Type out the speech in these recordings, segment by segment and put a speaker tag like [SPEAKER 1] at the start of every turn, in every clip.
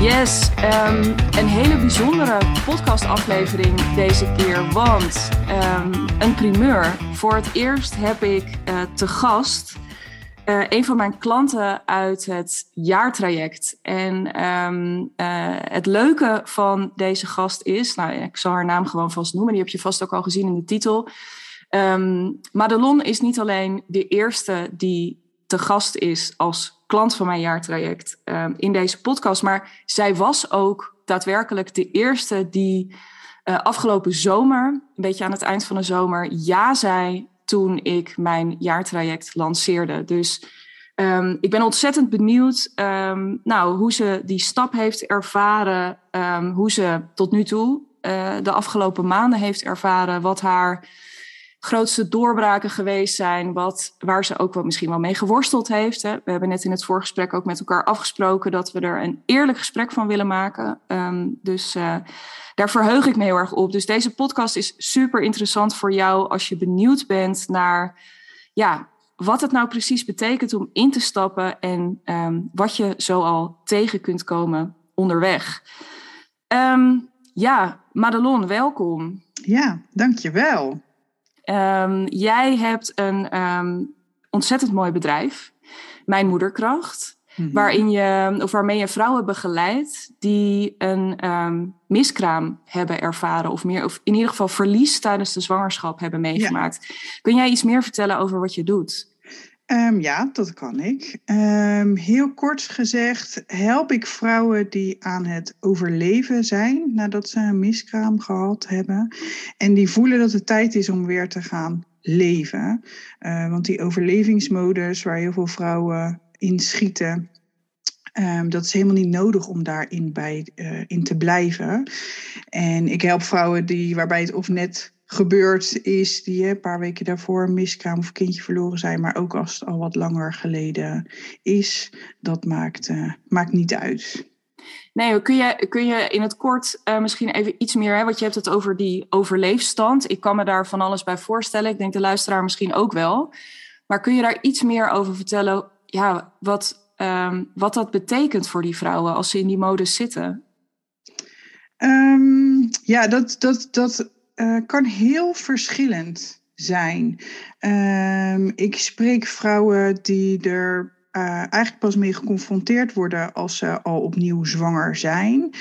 [SPEAKER 1] Yes, ehm, een hele bijzondere podcastaflevering deze keer, want ehm, een primeur. Voor het eerst heb ik uh, te gast uh, een van mijn klanten uit het jaartraject. En um, uh, het leuke van deze gast is, nou, ik zal haar naam gewoon vast noemen, die heb je vast ook al gezien in de titel. Madelon is niet alleen de eerste die te gast is als klant van mijn jaartraject um, in deze podcast. Maar zij was ook daadwerkelijk de eerste die uh, afgelopen zomer, een beetje aan het eind van de zomer, ja zei toen ik mijn jaartraject lanceerde. Dus um, ik ben ontzettend benieuwd um, nou, hoe ze die stap heeft ervaren, hoe ze tot nu toe uh, de afgelopen maanden heeft ervaren, wat haar grootste doorbraken geweest zijn, wat, waar ze ook wel misschien wel mee geworsteld heeft. Hè. We hebben net in het voorgesprek ook met elkaar afgesproken dat we er een eerlijk gesprek van willen maken. Um, dus uh, daar verheug ik me heel erg op. Dus deze podcast is super interessant voor jou als je benieuwd bent naar ja, wat het nou precies betekent om in te stappen en um, wat je zo al tegen kunt komen onderweg. Um, ja, Madelon, welkom.
[SPEAKER 2] Ja, dankjewel.
[SPEAKER 1] Um, jij hebt een um, ontzettend mooi bedrijf, Mijn Moederkracht, mm-hmm. waarin je, of waarmee je vrouwen begeleidt die een um, miskraam hebben ervaren, of, meer, of in ieder geval verlies tijdens de zwangerschap hebben meegemaakt. Ja. Kun jij iets meer vertellen over wat je doet?
[SPEAKER 2] Um, ja, dat kan ik. Um, heel kort gezegd help ik vrouwen die aan het overleven zijn nadat ze een miskraam gehad hebben. En die voelen dat het tijd is om weer te gaan leven. Uh, want die overlevingsmodus waar heel veel vrouwen in schieten, dat is helemaal niet nodig om daarin bij, uh, in te blijven. En ik help vrouwen die, waarbij het of net gebeurd is, die een paar weken daarvoor een miskraam of kindje verloren zijn, maar ook als het al wat langer geleden is, dat maakt, uh, maakt niet uit.
[SPEAKER 1] Nee, kun je, kun je in het kort uh, misschien even iets meer, hè, want je hebt het over die overleefstand. Ik kan me daar van alles bij voorstellen. Ik denk de luisteraar misschien ook wel. Maar kun je daar iets meer over vertellen, ja, wat, um, wat dat betekent voor die vrouwen als ze in die modus zitten?
[SPEAKER 2] Um, ja, dat, dat, dat uh, kan heel verschillend zijn. Um, ik spreek vrouwen die er uh, eigenlijk pas mee geconfronteerd worden als ze al opnieuw zwanger zijn.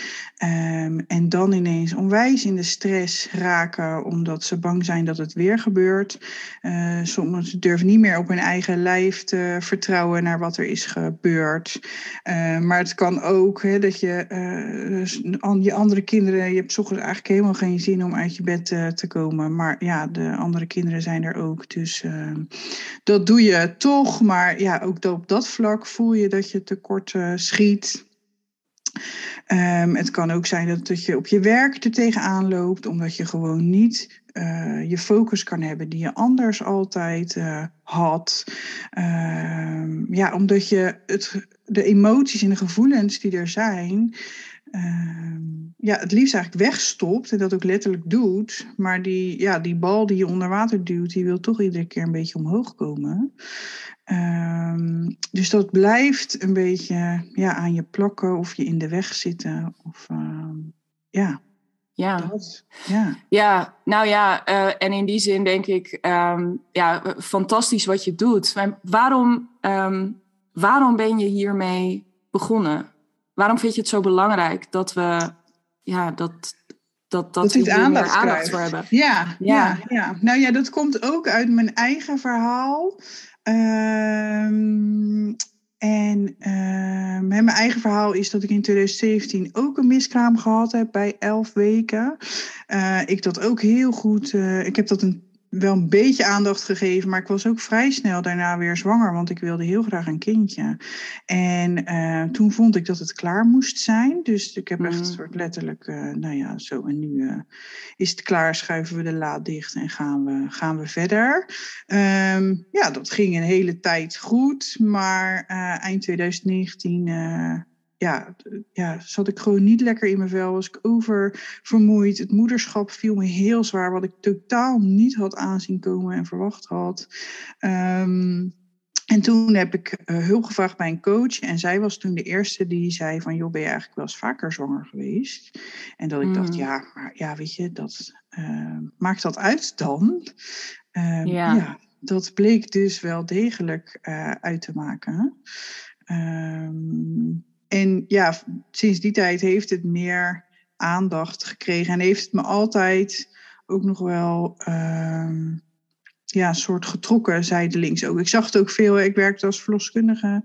[SPEAKER 2] Um, en dan ineens onwijs in de stress raken omdat ze bang zijn dat het weer gebeurt. Uh, sommigen durven niet meer op hun eigen lijf te vertrouwen naar wat er is gebeurd. Uh, maar het kan ook dat je dus je andere kinderen, je hebt ochtends eigenlijk helemaal geen zin om uit je bed te komen. Maar ja, de andere kinderen zijn er ook. Dus ehm, dat doe je toch. Maar ja, ook op dat vlak voel je dat je tekort schiet. Um, het kan ook zijn dat, dat je op je werk er tegenaan loopt, omdat je gewoon niet uh, je focus kan hebben die je anders altijd uh, had. Um, ja, omdat je het, de emoties en de gevoelens die er zijn, um, ja, het liefst eigenlijk wegstopt en dat ook letterlijk doet. Maar die, ja, die bal die je onder water duwt, die wil toch iedere keer een beetje omhoog komen. Um, dus dat blijft een beetje ja, aan je plakken of je in de weg zitten. Of, um, ja.
[SPEAKER 1] Ja. Dat, ja. ja, nou ja, uh, en in die zin denk ik, um, ja, fantastisch wat je doet. Maar waarom, waarom ben je hiermee begonnen? Waarom vind je het zo belangrijk dat we, ja, dat, dat, dat, aandacht voor hebben?
[SPEAKER 2] Ja, ja, ja. ja, nou ja, dat komt ook uit mijn eigen verhaal. Um, en uh, mijn eigen verhaal is dat ik in 2017 ook een miskraam gehad heb bij 11 weken. Uh, ik dat ook heel goed. Uh, ik heb dat een wel een beetje aandacht gegeven, maar ik was ook vrij snel daarna weer zwanger, want ik wilde heel graag een kindje. En uh, toen vond ik dat het klaar moest zijn. Dus ik heb echt mm. soort letterlijk, uh, nou ja, zo en nu uh, is het klaar, schuiven we de laad dicht en gaan we, gaan we verder. Um, ja, dat ging een hele tijd goed, maar eind 2019 ja, ja, zat ik gewoon niet lekker in mijn vel. Was ik oververmoeid. Het moederschap viel me heel zwaar, wat ik totaal niet had aanzien komen en verwacht had. Um, En toen heb ik uh, hulp gevraagd bij een coach. En zij was toen de eerste die zei van... joh, ben je eigenlijk wel eens vaker zwanger geweest? En dat ik dacht,
[SPEAKER 1] Mm.
[SPEAKER 2] ja, maar ja, weet je, dat, eh, maakt dat uit dan? Ehm,
[SPEAKER 1] Ja.
[SPEAKER 2] ja. dat bleek dus wel degelijk eh, uit te maken. Ehm, en ja, sinds die tijd heeft het meer aandacht gekregen. En heeft het me altijd ook nog wel... ehm, ja, een soort getrokken zijdelings ook. Ik zag het ook veel, ik werkte als verloskundige.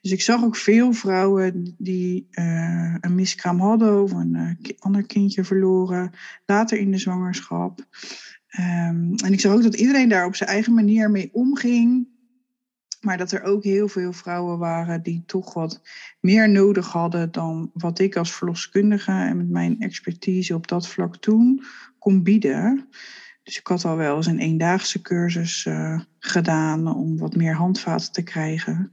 [SPEAKER 2] Dus ik zag ook veel vrouwen die eh, een miskraam hadden of een eh, ander kindje verloren, later in de zwangerschap. Ehm, en ik zag ook dat iedereen daar op zijn eigen manier mee omging. Maar dat er ook heel veel vrouwen waren die toch wat meer nodig hadden dan wat ik als verloskundige en met mijn expertise op dat vlak toen kon bieden. Dus ik had al wel eens een eendaagse cursus eh, gedaan om wat meer handvaten te krijgen.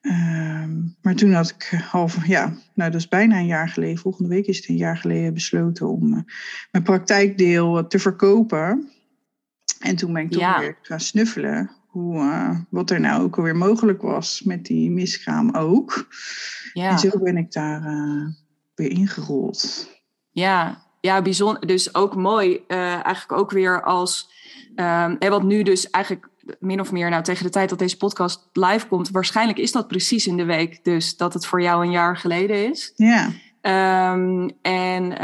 [SPEAKER 2] Ehm, maar toen had ik half, ja, nou dat is bijna een jaar geleden. Volgende week is het een jaar geleden besloten om eh, mijn praktijkdeel te verkopen. En toen ben ik toch
[SPEAKER 1] Ja.
[SPEAKER 2] weer gaan snuffelen hoe, eh, wat er nou ook alweer mogelijk was met die miskraam ook.
[SPEAKER 1] Ja.
[SPEAKER 2] En zo ben ik daar eh, weer ingerold.
[SPEAKER 1] Ja, ja, bijzonder. Dus ook mooi, eh, eigenlijk ook weer als. ehm en wat nu dus eigenlijk min of meer, nou tegen de tijd dat deze podcast live komt, waarschijnlijk is dat precies in de week, dus dat het voor jou een jaar geleden is.
[SPEAKER 2] Ja,
[SPEAKER 1] Ehm, en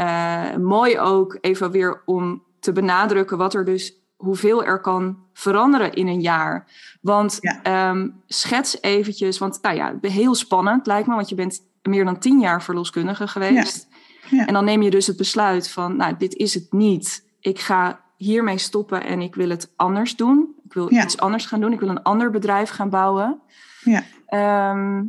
[SPEAKER 1] mooi ook even weer om te benadrukken wat er dus, hoeveel er kan veranderen in een jaar. Want
[SPEAKER 2] Ja.
[SPEAKER 1] ehm, schets eventjes, want nou ja, heel spannend lijkt me, want je bent meer dan tien jaar verloskundige geweest.
[SPEAKER 2] Ja.
[SPEAKER 1] En dan neem je dus het besluit van, nou, dit is het niet. Ik ga hiermee stoppen en ik wil het anders doen. Ik wil iets anders gaan doen. Ik wil een ander bedrijf gaan bouwen.
[SPEAKER 2] Ja.
[SPEAKER 1] Ehm,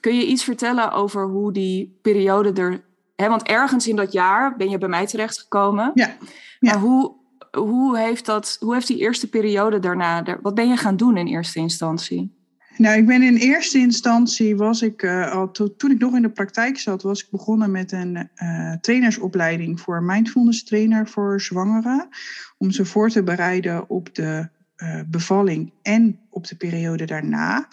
[SPEAKER 1] kun je iets vertellen over hoe die periode er... Hè, want ergens in dat jaar ben je bij mij terechtgekomen.
[SPEAKER 2] Ja. Ja.
[SPEAKER 1] Maar hoe, hoe, heeft dat, hoe heeft die eerste periode daarna... daar- Wat ben je gaan doen in eerste instantie?
[SPEAKER 2] Nou, ik ben in eerste instantie was ik eh, al to- toen ik nog in de praktijk zat, was ik begonnen met een eh, trainersopleiding voor mindfulness trainer voor zwangeren. Om ze voor te bereiden op de eh, bevalling en op de periode daarna.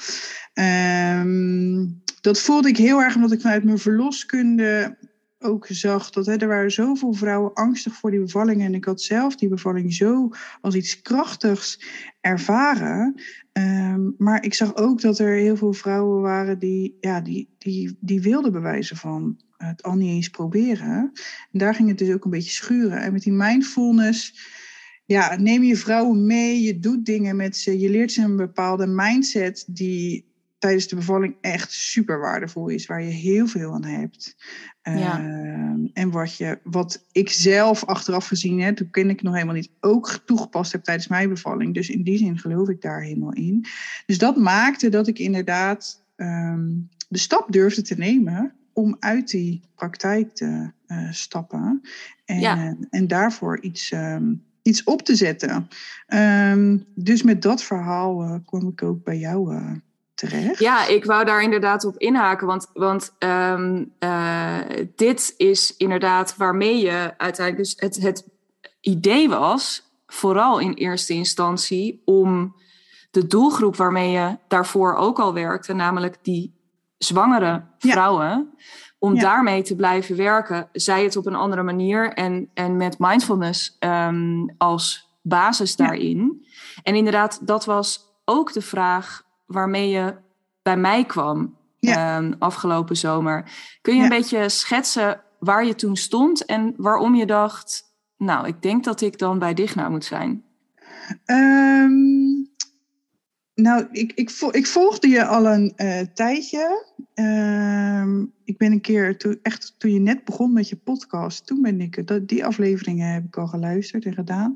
[SPEAKER 2] Ehm, dat voelde ik heel erg omdat ik vanuit mijn verloskunde ook zag dat hè, er waren zoveel vrouwen angstig voor die bevalling. En ik had zelf die bevalling zo als iets krachtigs ervaren. Ehm, maar ik zag ook dat er heel veel vrouwen waren die, ja, die, die, die wilden bewijzen van het al niet eens proberen. En daar ging het dus ook een beetje schuren. En met die mindfulness, ja, neem je vrouwen mee, je doet dingen met ze, je leert ze een bepaalde mindset die tijdens de bevalling echt super waardevol is, waar je heel veel aan hebt.
[SPEAKER 1] Ja.
[SPEAKER 2] Ehm, en wat, je, wat ik zelf achteraf gezien, hè, toen ken ik nog helemaal niet, ook toegepast heb tijdens mijn bevalling. Dus in die zin geloof ik daar helemaal in. Dus dat maakte dat ik inderdaad ehm, de stap durfde te nemen om uit die praktijk te eh, stappen. En,
[SPEAKER 1] Ja.
[SPEAKER 2] eh, en daarvoor iets, ehm, iets op te zetten. Dus met dat verhaal eh, kwam ik ook bij jou terecht.
[SPEAKER 1] Ja, ik wou daar inderdaad op inhaken. Want, want ehm, eh, dit is inderdaad waarmee je uiteindelijk. Dus het, het idee was, vooral in eerste instantie, om de doelgroep waarmee je daarvoor ook al werkte, namelijk die zwangere
[SPEAKER 2] Ja.
[SPEAKER 1] vrouwen, om
[SPEAKER 2] Ja.
[SPEAKER 1] daarmee te blijven werken, zij het op een andere manier en, en met mindfulness ehm, als basis
[SPEAKER 2] Ja.
[SPEAKER 1] daarin. En inderdaad, dat was ook de vraag waarmee je bij mij kwam
[SPEAKER 2] Ja.
[SPEAKER 1] ehm, afgelopen zomer. Kun je
[SPEAKER 2] Ja.
[SPEAKER 1] een beetje schetsen waar je toen stond en waarom je dacht, nou, ik denk dat ik dan bij Digna moet zijn?
[SPEAKER 2] Ehm, nou, ik, ik, vol- ik volgde je al een eh, tijdje. Ehm, ik ben een keer, toen, echt toen je net begon met je podcast, toen ben ik, dat, die afleveringen heb ik al geluisterd en gedaan.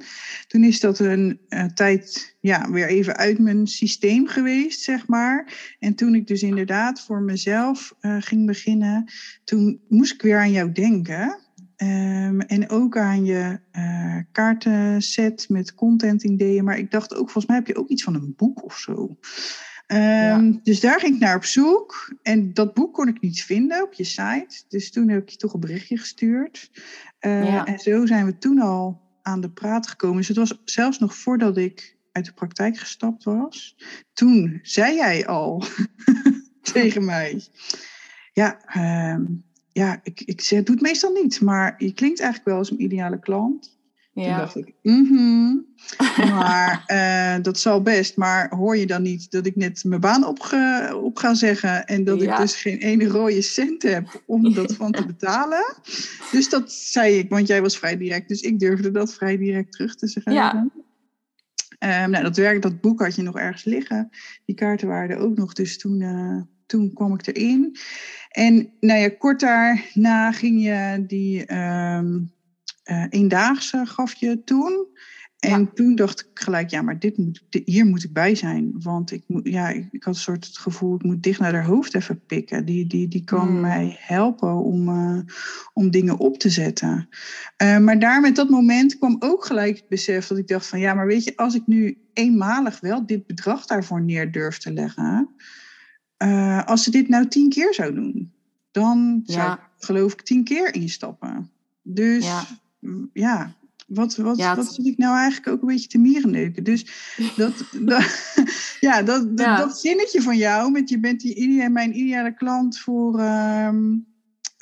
[SPEAKER 2] Toen is dat een eh, tijd ja, weer even uit mijn systeem geweest, zeg maar. En toen ik dus inderdaad voor mezelf eh, ging beginnen, toen moest ik weer aan jou denken. Ehm, en ook aan je eh, kaartenset met content ideeën. Maar ik dacht ook, volgens mij heb je ook iets van een boek of zo. Ehm, Dus daar ging ik naar op zoek. En dat boek kon ik niet vinden op je site. Dus toen heb ik je toch een berichtje gestuurd. Eh,
[SPEAKER 1] Ja.
[SPEAKER 2] En zo zijn we toen al aan de praat gekomen. Dus het was zelfs nog voordat ik uit de praktijk gestapt was, toen zei jij al tegen mij: Ja, ehm, ja ik, ik zeg, doe het meestal niet, maar je klinkt eigenlijk wel als een ideale klant. Ja. Toen dacht ik, mhm. maar uh, dat zal best. Maar hoor je dan niet dat ik net mijn baan op, op ga zeggen en dat ik dus geen ene rode cent heb om dat van te betalen? Dus dat zei ik, want jij was vrij direct, dus ik durfde dat vrij direct terug te zeggen. Ja. Um, nou, dat werk, dat boek had je nog ergens liggen. Die kaarten waren er ook nog, dus toen, uh, toen kwam ik erin. En nou ja, kort daarna ging je die um, uh, eendaagse gaf je toen. En toen dacht ik gelijk, ja, maar dit moet, hier moet ik bij zijn. Want ik, moet, ja, ik, ik, had een soort het gevoel, ik moet dicht naar haar hoofd even pikken. Die, die, die kan hmm. mij helpen om, uh, om dingen op te zetten. Uh, maar daar met dat moment kwam ook gelijk het besef dat ik dacht van... ja, maar weet je, als ik nu eenmalig wel dit bedrag daarvoor neer durf te leggen... Uh, als ze dit nou tien keer zou doen, dan zou ik geloof ik tien keer instappen. Dus ja ja, wat, wat, wat zit ik nou eigenlijk ook een beetje te mierenneuken? Dus dat, dat ja, dat, dat, zinnetje van jou, met je bent die, mijn ideale klant voor, uh,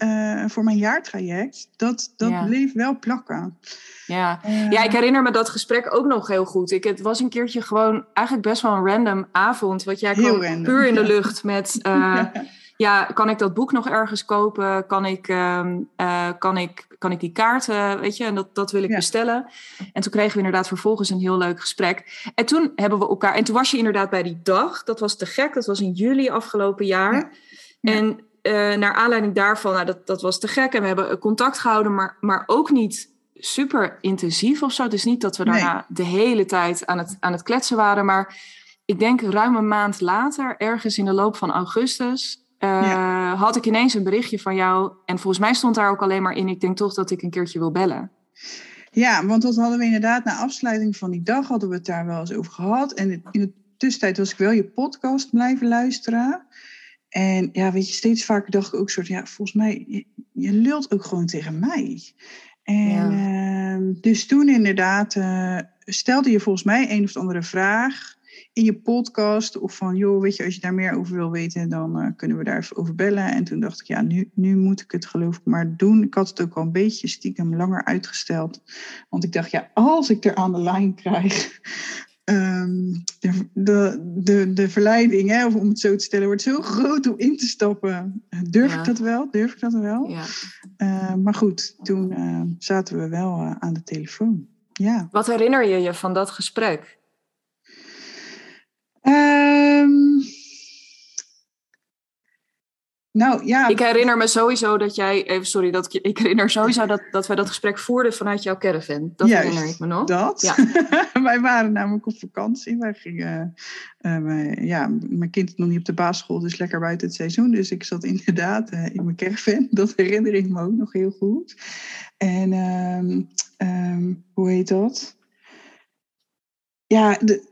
[SPEAKER 2] uh, voor mijn jaartraject, dat, dat bleef wel plakken.
[SPEAKER 1] Ja. Uh, ja, ik herinner me dat gesprek ook nog heel goed. Ik, het was een keertje gewoon eigenlijk best wel een random avond, wat jij gewoon puur in de lucht met... Uh, ja, kan ik dat boek nog ergens kopen? Kan ik, uh, uh, kan ik, kan ik die kaarten, weet je, en dat, dat wil ik bestellen. En toen kregen we inderdaad vervolgens een heel leuk gesprek. En toen hebben we elkaar, en toen was je inderdaad bij die dag, dat was te gek, dat was in juli afgelopen jaar. Ja. En uh, naar aanleiding daarvan, nou, dat, dat was te gek en we hebben contact gehouden, maar, maar ook niet super intensief of zo. Het is niet dat we daarna nee. de hele tijd aan het, aan het kletsen waren, maar ik denk ruim een maand later, ergens in de loop van augustus, uh, had ik ineens een berichtje van jou. En volgens mij stond daar ook alleen maar in: ik denk toch dat ik een keertje wil bellen.
[SPEAKER 2] Ja, want dat hadden we inderdaad na afsluiting van die dag hadden we het daar wel eens over gehad. En in de tussentijd was ik wel je podcast blijven luisteren. En ja, weet je, steeds vaker dacht ik ook soort, ja, volgens mij, je, je lult ook gewoon tegen mij. En ja. uh, dus toen inderdaad uh, stelde je volgens mij een of andere vraag in je podcast. Of van, joh, weet je, als je daar meer over wil weten, dan uh, kunnen we daar even over bellen. En toen dacht ik, ja, nu, nu moet ik het geloof ik maar doen. Ik had het ook al een beetje stiekem langer uitgesteld. Want ik dacht, ja, als ik er aan de lijn krijg, Um, de, de, de, de verleiding, hè, of om het zo te stellen, wordt zo groot om in te stappen. Durf ja. ik dat wel? Durf ik dat wel? Ja. Uh, maar goed, toen uh, zaten we wel uh, aan de telefoon. Ja.
[SPEAKER 1] Wat herinner je je van dat gesprek?
[SPEAKER 2] Nou ja.
[SPEAKER 1] Ik herinner me sowieso dat jij, even sorry, dat ik, ik herinner sowieso dat, dat wij dat gesprek voerden vanuit jouw caravan. Dat Juist, herinner ik me nog.
[SPEAKER 2] Dat. Ja. wij waren namelijk op vakantie. Wij gingen, uh, wij, ja, mijn kind is nog niet op de basisschool, dus lekker buiten het seizoen. Dus ik zat inderdaad uh, in mijn caravan. Dat herinner ik me ook nog heel goed. En um, um, hoe heet dat? Ja, de,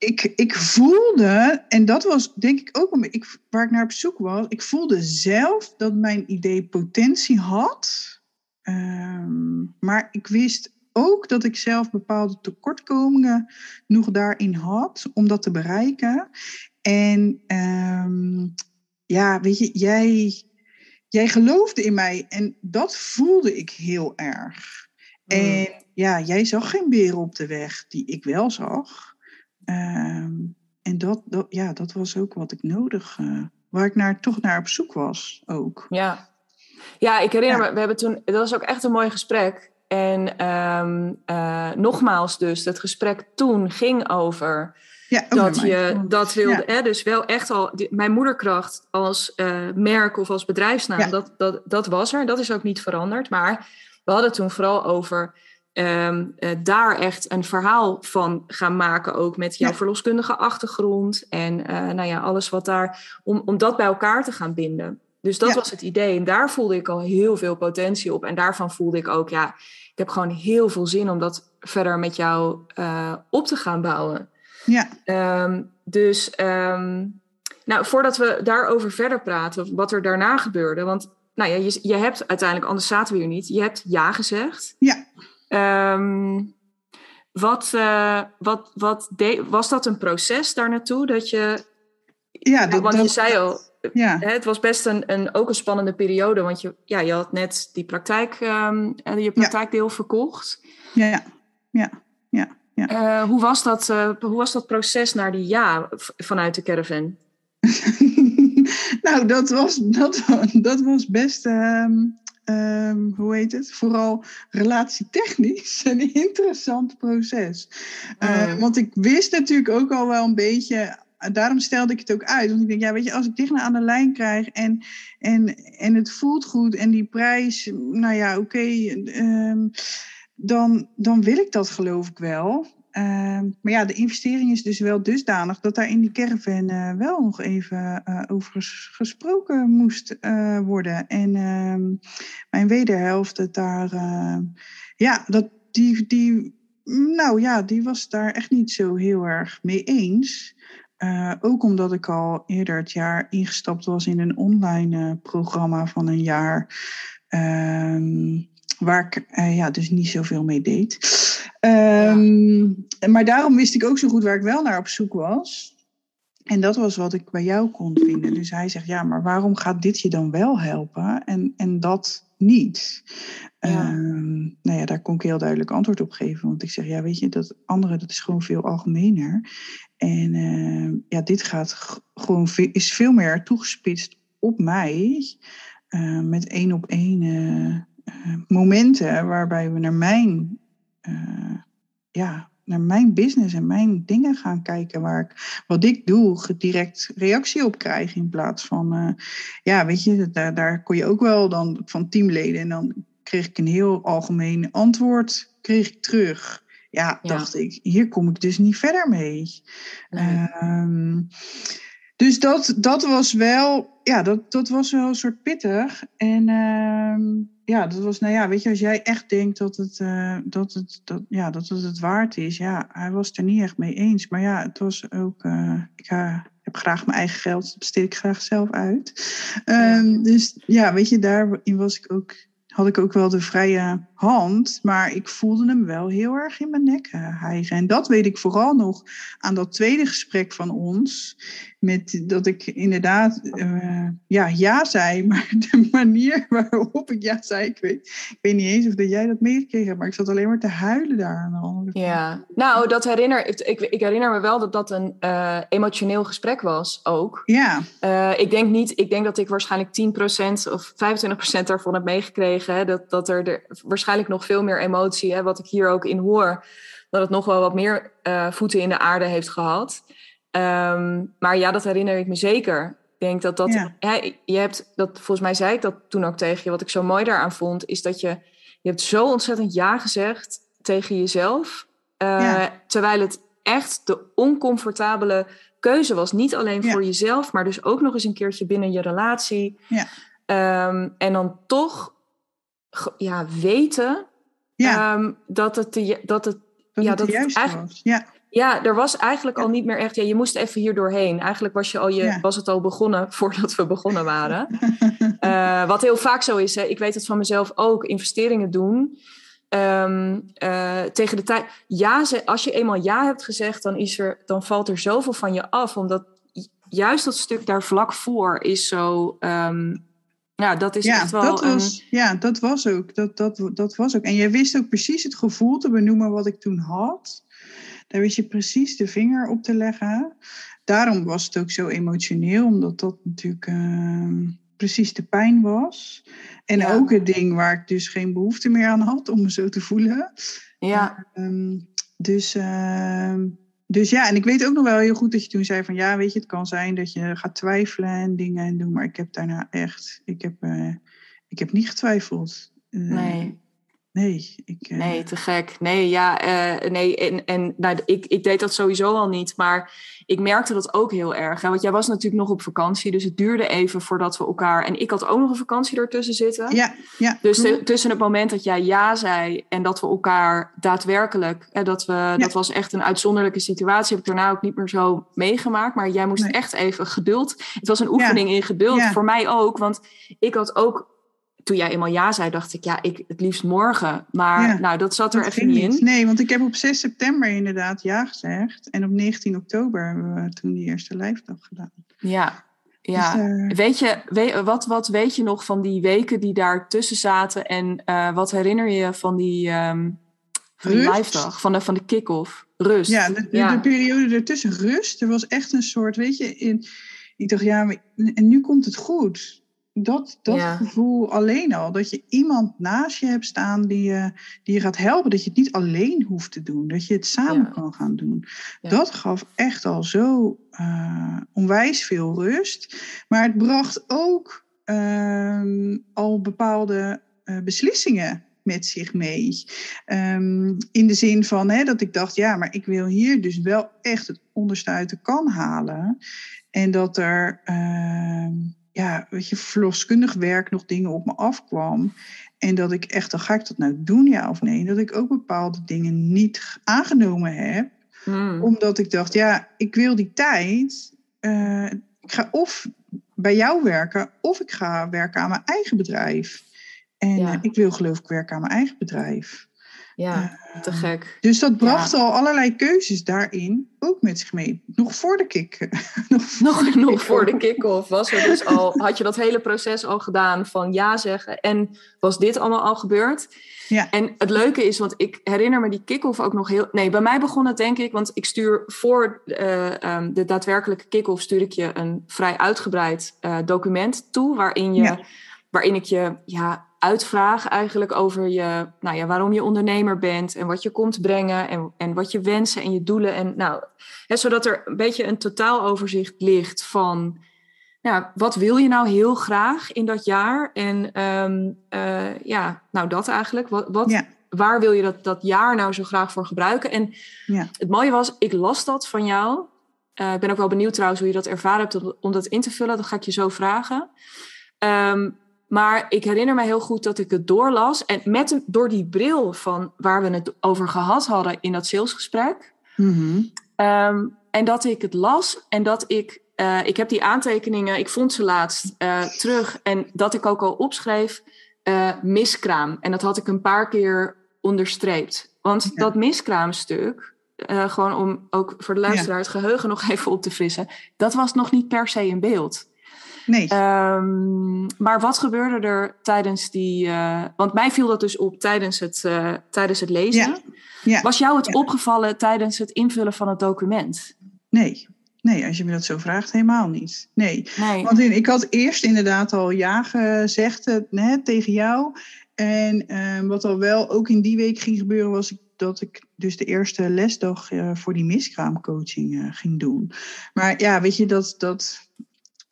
[SPEAKER 2] ik, ik voelde, en dat was denk ik ook ik, waar ik naar op zoek was, ik voelde zelf dat mijn idee potentie had. Um, maar ik wist ook dat ik zelf bepaalde tekortkomingen nog daarin had om dat te bereiken. En um, ja, weet je, jij, jij geloofde in mij en dat voelde ik heel erg. Mm. En ja, jij zag geen beren op de weg die ik wel zag. Um, en dat, dat, ja, dat was ook wat ik nodig, uh, waar ik naar, toch naar op zoek was ook.
[SPEAKER 1] Ja, ja ik herinner ja. me, we hebben toen, dat was ook echt een mooi gesprek. En um, uh, nogmaals dus, het gesprek toen ging over ja, dat je dat wilde. Ja. Hè, dus wel echt al, die, mijn moederkracht als uh, merk of als bedrijfsnaam, dat, dat, dat was er. Dat is ook niet veranderd. Maar we hadden toen vooral over um, uh, daar echt een verhaal van gaan maken, ook met jouw ja. verloskundige achtergrond en uh, nou ja, alles wat daar, om, om dat bij elkaar te gaan binden. Dus dat ja. was het idee. En daar voelde ik al heel veel potentie op. En daarvan voelde ik ook, ja, ik heb gewoon heel veel zin om dat verder met jou uh, op te gaan bouwen.
[SPEAKER 2] Ja.
[SPEAKER 1] Um, dus, um, nou, voordat we daarover verder praten, wat er daarna gebeurde. Want, nou ja, je, je hebt uiteindelijk, anders zaten we hier niet, je hebt ja gezegd.
[SPEAKER 2] Ja.
[SPEAKER 1] Um, Wat, uh, wat, wat was dat een proces daar naartoe? Dat je.
[SPEAKER 2] Ja, dat,
[SPEAKER 1] want
[SPEAKER 2] dat,
[SPEAKER 1] je zei al, ja. Hè, het was best een, een, ook een spannende periode, want je, ja, je had net die praktijk, um, je praktijkdeel ja. verkocht.
[SPEAKER 2] Ja, ja, ja. ja, ja.
[SPEAKER 1] Uh, hoe, was dat, uh, hoe was dat proces naar die ja vanuit de caravan?
[SPEAKER 2] nou, dat was, dat, dat was best, um, um, hoe heet het? Vooral relatietechnisch een interessant proces. Uh, want ik wist natuurlijk ook al wel een beetje daarom stelde ik het ook uit. Want ik denk, ja, weet je, als ik dicht aan de lijn krijg en, en, en het voelt goed en die prijs, nou ja, oké, okay, um, dan, dan wil ik dat geloof ik wel. Uh, maar ja, de investering is dus wel dusdanig dat daar in die caravan uh, wel nog even uh, over gesproken moest uh, worden. En ehm, mijn wederhelft, daar, ja, dat, die, die, nou ja, die was daar echt niet zo heel erg mee eens. Ook omdat ik al eerder het jaar ingestapt was in een online programma van een jaar. Uh, waar ik ja, dus niet zoveel mee deed. Ehm, ja. Maar daarom wist ik ook zo goed waar ik wel naar op zoek was. En dat was wat ik bij jou kon vinden. Dus hij zegt, ja, maar waarom gaat dit je dan wel helpen en, en dat niet? Ja. Um, nou ja, daar kon ik heel duidelijk antwoord op geven. Want ik zeg, ja, weet je, dat andere, dat is gewoon veel algemener. En uh, ja, dit gaat gewoon, is veel meer toegespitst op mij. Uh, met één op één uh, momenten waarbij we naar mijn, ja, naar mijn business en mijn dingen gaan kijken. Waar ik wat ik doe, direct reactie op krijg. In plaats van, ja, weet je, daar, daar kon je ook wel dan van teamleden. En dan kreeg ik een heel algemeen antwoord kreeg ik terug. Ja, ja, dacht ik, hier kom ik dus niet verder mee. Nee. Um, dus dat, dat was wel, ja, dat, dat was wel een soort pittig. En um, ja, dat was, nou ja, weet je, als jij echt denkt dat het, uh, dat het, dat, ja, dat het het waard is, ja, hij was het er niet echt mee eens. Maar ja, het was ook, uh, ik uh, heb graag mijn eigen geld, dat besteed ik graag zelf uit. Um, ja. Dus ja, weet je, daarin was ik ook had ik ook wel de vrije hand, maar ik voelde hem wel heel erg in mijn nek hijgen. En dat weet ik vooral nog aan dat tweede gesprek van ons, met dat ik inderdaad uh, ja, ja zei, maar de manier waarop ik ja zei, ik weet, ik weet niet eens of dat jij dat meegekregen hebt, maar ik zat alleen maar te huilen daar aan de andere
[SPEAKER 1] Ja, nou, dat herinner ik, ik, ik herinner me wel dat dat een uh, emotioneel gesprek was ook.
[SPEAKER 2] Ja.
[SPEAKER 1] Uh, ik denk niet, ik denk dat ik waarschijnlijk 10% of 25% daarvan heb meegekregen. Hè, dat, dat er, er waarschijnlijk nog veel meer emotie, hè, wat ik hier ook in hoor, dat het nog wel wat meer voeten in de aarde heeft gehad. Um, maar ja, dat herinner ik me zeker. Ik denk dat dat. Ja. Ja, je hebt dat, volgens mij zei ik dat toen ook tegen je. Wat ik zo mooi daaraan vond, is dat je. Je hebt zo ontzettend ja gezegd tegen jezelf. Uh, ja. Terwijl het echt de oncomfortabele keuze was. Niet alleen voor jezelf, maar dus ook nog eens een keertje binnen je relatie. Um, en dan toch ja, weten um, dat het, de, dat het,
[SPEAKER 2] dat
[SPEAKER 1] ja,
[SPEAKER 2] het
[SPEAKER 1] dat
[SPEAKER 2] juist
[SPEAKER 1] eigenlijk,
[SPEAKER 2] was. Ja.
[SPEAKER 1] Ja, er was eigenlijk al niet meer echt. Ja, je moest even hier doorheen. Eigenlijk was, je al je, ja. was het al begonnen voordat we begonnen waren. uh, wat heel vaak zo is. Hè. Ik weet het van mezelf ook. Investeringen doen. Um, uh, tegen de tijd. Ja, als je eenmaal ja hebt gezegd, dan, is er, dan valt er zoveel van je af. Omdat juist dat stuk daar vlak voor is zo. Um, ja, dat is
[SPEAKER 2] ja,
[SPEAKER 1] echt wel.
[SPEAKER 2] Dat
[SPEAKER 1] een...
[SPEAKER 2] was, ja, dat was ook. Dat, dat, dat was ook. En jij wist ook precies het gevoel te benoemen wat ik toen had. Daar wist je precies de vinger op te leggen. Daarom was het ook zo emotioneel, omdat dat natuurlijk uh, precies de pijn was. En ja. ook het ding waar ik dus geen behoefte meer aan had om me zo te voelen.
[SPEAKER 1] Ja.
[SPEAKER 2] Uh, dus, uh, dus ja, en ik weet ook nog wel heel goed dat je toen zei van ja, weet je, het kan zijn dat je gaat twijfelen en dingen en doen. Maar ik heb daarna echt, ik heb, eh, ik heb niet getwijfeld. Eh,
[SPEAKER 1] nee.
[SPEAKER 2] Nee, ik, uh...
[SPEAKER 1] nee, te gek. Nee, ja, uh, nee, en, en nou, ik, ik deed dat sowieso al niet, maar ik merkte dat ook heel erg. Hè? Want jij was natuurlijk nog op vakantie, dus het duurde even voordat we elkaar. En ik had ook nog een vakantie ertussen zitten.
[SPEAKER 2] Ja, ja.
[SPEAKER 1] Dus de, tussen het moment dat jij ja zei en dat we elkaar daadwerkelijk, hè, dat, we, ja. dat was echt een uitzonderlijke situatie, heb ik daarna ook niet meer zo meegemaakt. Maar jij moest nee. echt even geduld. Het was een oefening ja. in geduld, voor mij ook, want ik had ook toen jij eenmaal ja zei, dacht ik, ja, ik het liefst morgen. Maar
[SPEAKER 2] Ja,
[SPEAKER 1] nou, dat zat er
[SPEAKER 2] Dat
[SPEAKER 1] even niet in.
[SPEAKER 2] Nee, want ik heb op 6 september inderdaad ja gezegd. En op 19 oktober hebben we toen die eerste lijfdag gedaan.
[SPEAKER 1] Ja, ja.
[SPEAKER 2] Dus, eh,
[SPEAKER 1] Weet je, wat, wat weet je nog van die weken die daar tussen zaten? En eh, wat herinner je van die, ehm van die
[SPEAKER 2] Rust?
[SPEAKER 1] live dag, van de, van de kick-off? Rust.
[SPEAKER 2] Ja, de, de,
[SPEAKER 1] Ja.
[SPEAKER 2] de periode ertussen rust. Er was echt een soort, weet je, in, ik dacht, ja, maar- en nu komt het goed. Dat, dat
[SPEAKER 1] Ja.
[SPEAKER 2] gevoel alleen al, dat je iemand naast je hebt staan die je, die je gaat helpen, dat je het niet alleen hoeft te doen, dat je het samen
[SPEAKER 1] Ja.
[SPEAKER 2] kan gaan doen.
[SPEAKER 1] Ja.
[SPEAKER 2] Dat gaf echt al zo eh, onwijs veel rust. Maar het bracht ook ehm, al bepaalde eh, beslissingen met zich mee. Ehm, in de zin van hè, dat ik dacht, ja, maar ik wil hier dus wel echt het onderste uit de kan halen. En dat er, ehm, ja, weet je, verloskundig werk nog dingen op me afkwam. En dat ik echt, dan ga ik dat nou doen, ja of nee? Dat ik ook bepaalde dingen niet aangenomen heb
[SPEAKER 1] Hmm.
[SPEAKER 2] omdat ik dacht, ja, ik wil die tijd. eh, ik ga of bij jou werken, of ik ga werken aan mijn eigen bedrijf. En
[SPEAKER 1] Ja.
[SPEAKER 2] ik wil geloof ik werken aan mijn eigen bedrijf.
[SPEAKER 1] Ja, te gek.
[SPEAKER 2] Dus dat bracht al allerlei keuzes daarin ook met zich mee. Nog voor de kick. nog voor
[SPEAKER 1] Nog,
[SPEAKER 2] de
[SPEAKER 1] nog
[SPEAKER 2] kick.
[SPEAKER 1] voor de kick-off was er dus al, had je dat hele proces al gedaan van ja zeggen. En was dit allemaal al gebeurd?
[SPEAKER 2] Ja.
[SPEAKER 1] En het leuke is, want ik herinner me die kick-off ook nog heel... Nee, bij mij begon het denk ik, want ik stuur voor eh, ehm, de daadwerkelijke kick-off... stuur ik je een vrij uitgebreid eh, document toe... waarin, je,
[SPEAKER 2] Ja.
[SPEAKER 1] waarin ik je ja, uitvraag eigenlijk over je, nou ja, waarom je ondernemer bent... en wat je komt brengen en, en wat je wensen en je doelen. En, nou, hè, zodat er een beetje een totaaloverzicht ligt van... Nou, wat wil je nou heel graag in dat jaar? En ehm, eh, ja, nou dat eigenlijk. Wat, wat,
[SPEAKER 2] Ja.
[SPEAKER 1] Waar wil je dat, dat jaar nou zo graag voor gebruiken? En
[SPEAKER 2] Ja.
[SPEAKER 1] het mooie was, ik las dat van jou. Eh, ik ben ook wel benieuwd trouwens hoe je dat ervaren hebt om, om dat in te vullen. Dat ga ik je zo vragen. Ehm, maar ik herinner me heel goed dat ik het doorlas. En met een- door die bril van waar we het over gehad hadden in dat salesgesprek.
[SPEAKER 2] Mhm.
[SPEAKER 1] Ehm, en dat ik het las en dat ik, eh, ik heb die aantekeningen, ik vond ze laatst eh, terug en dat ik ook al opschreef eh, miskraam. En dat had ik een paar keer onderstreept. Want
[SPEAKER 2] Ja.
[SPEAKER 1] dat miskraamstuk, gewoon om ook voor de luisteraar het geheugen nog even op te frissen, dat was nog niet per se in beeld.
[SPEAKER 2] Nee.
[SPEAKER 1] Ehm, maar wat gebeurde er tijdens die. eh, want mij viel dat dus op tijdens het, eh, tijdens het lezen.
[SPEAKER 2] Ja. Ja.
[SPEAKER 1] Was jou het
[SPEAKER 2] Ja.
[SPEAKER 1] opgevallen tijdens het invullen van het document?
[SPEAKER 2] Nee. Nee, als je me dat zo vraagt, helemaal niet. Nee.
[SPEAKER 1] Nee.
[SPEAKER 2] Want in- ik had eerst inderdaad al ja gezegd eh, hè, tegen jou. En eh, wat al wel ook in die week ging gebeuren, was dat ik dus de eerste lesdag voor die miskraamcoaching ging doen. Maar ja, weet je, dat, dat,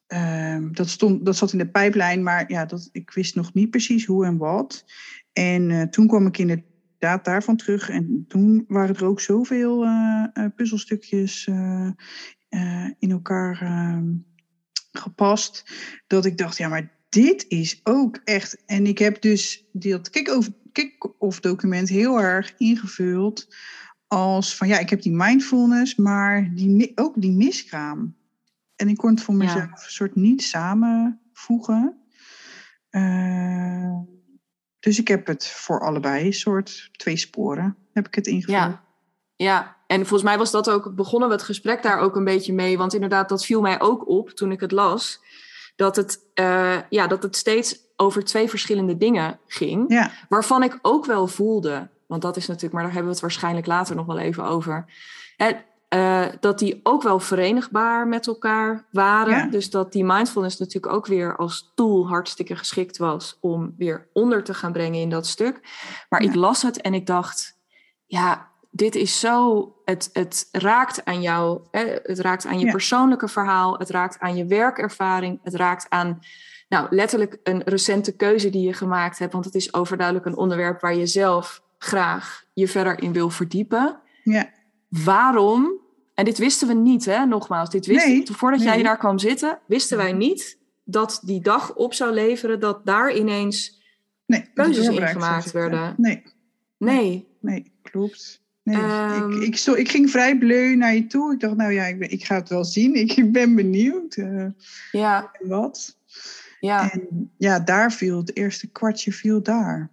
[SPEAKER 2] ehm, dat, stond, dat zat in de pijplijn, maar ja, dat, ik wist nog niet precies hoe en wat. En eh, toen kwam ik inderdaad daarvan terug. En toen waren er ook zoveel eh, eh, puzzelstukjes in elkaar ehm, gepast. Dat ik dacht, ja, maar dit is ook echt. En ik heb dus dat kick-off kick document heel erg ingevuld. Als van ja, ik heb die mindfulness, maar die, ook die miskraam. En ik kon het voor
[SPEAKER 1] Ja.
[SPEAKER 2] mezelf een soort niet samenvoegen. Eh, dus ik heb het voor allebei, een soort twee sporen, heb ik het ingevuld.
[SPEAKER 1] Ja. ja, en volgens mij was dat ook, begonnen we het gesprek daar ook een beetje mee. Want inderdaad, dat viel mij ook op toen ik het las. Dat het, eh, ja, dat het steeds over twee verschillende dingen ging.
[SPEAKER 2] Ja,
[SPEAKER 1] Waarvan ik ook wel voelde, want dat is natuurlijk, maar daar hebben we het waarschijnlijk later nog wel even over. Hè, eh, dat die ook wel verenigbaar met elkaar waren.
[SPEAKER 2] Ja.
[SPEAKER 1] Dus dat die mindfulness natuurlijk ook weer als tool hartstikke geschikt was om weer onder te gaan brengen in dat stuk. Maar
[SPEAKER 2] Ja.
[SPEAKER 1] ik las het en ik dacht, ja, dit is zo, het, het raakt aan jou, hè, het raakt aan je
[SPEAKER 2] Ja.
[SPEAKER 1] persoonlijke verhaal, het raakt aan je werkervaring, het raakt aan nou, letterlijk een recente keuze die je gemaakt hebt. Want het is overduidelijk een onderwerp waar je zelf graag je verder in wil verdiepen.
[SPEAKER 2] ja,
[SPEAKER 1] Waarom? En dit wisten we niet, hè? Nogmaals, dit wist,
[SPEAKER 2] Nee,
[SPEAKER 1] voordat jij daar kwam zitten, wisten wij niet dat die dag op zou leveren dat daar ineens.
[SPEAKER 2] nee.
[SPEAKER 1] Keuzes
[SPEAKER 2] zou zitten.
[SPEAKER 1] werden.
[SPEAKER 2] Nee,
[SPEAKER 1] Nee.
[SPEAKER 2] nee, klopt. Nee,
[SPEAKER 1] Ehm.
[SPEAKER 2] ik, ik, sto- ik ging vrij bleu naar je toe. Ik dacht, nou ja, ik, ben, ik ga het wel zien. Ik ben benieuwd. eh,
[SPEAKER 1] Ja,
[SPEAKER 2] wat. Ja. En ja, daar viel het eerste kwartje viel daar.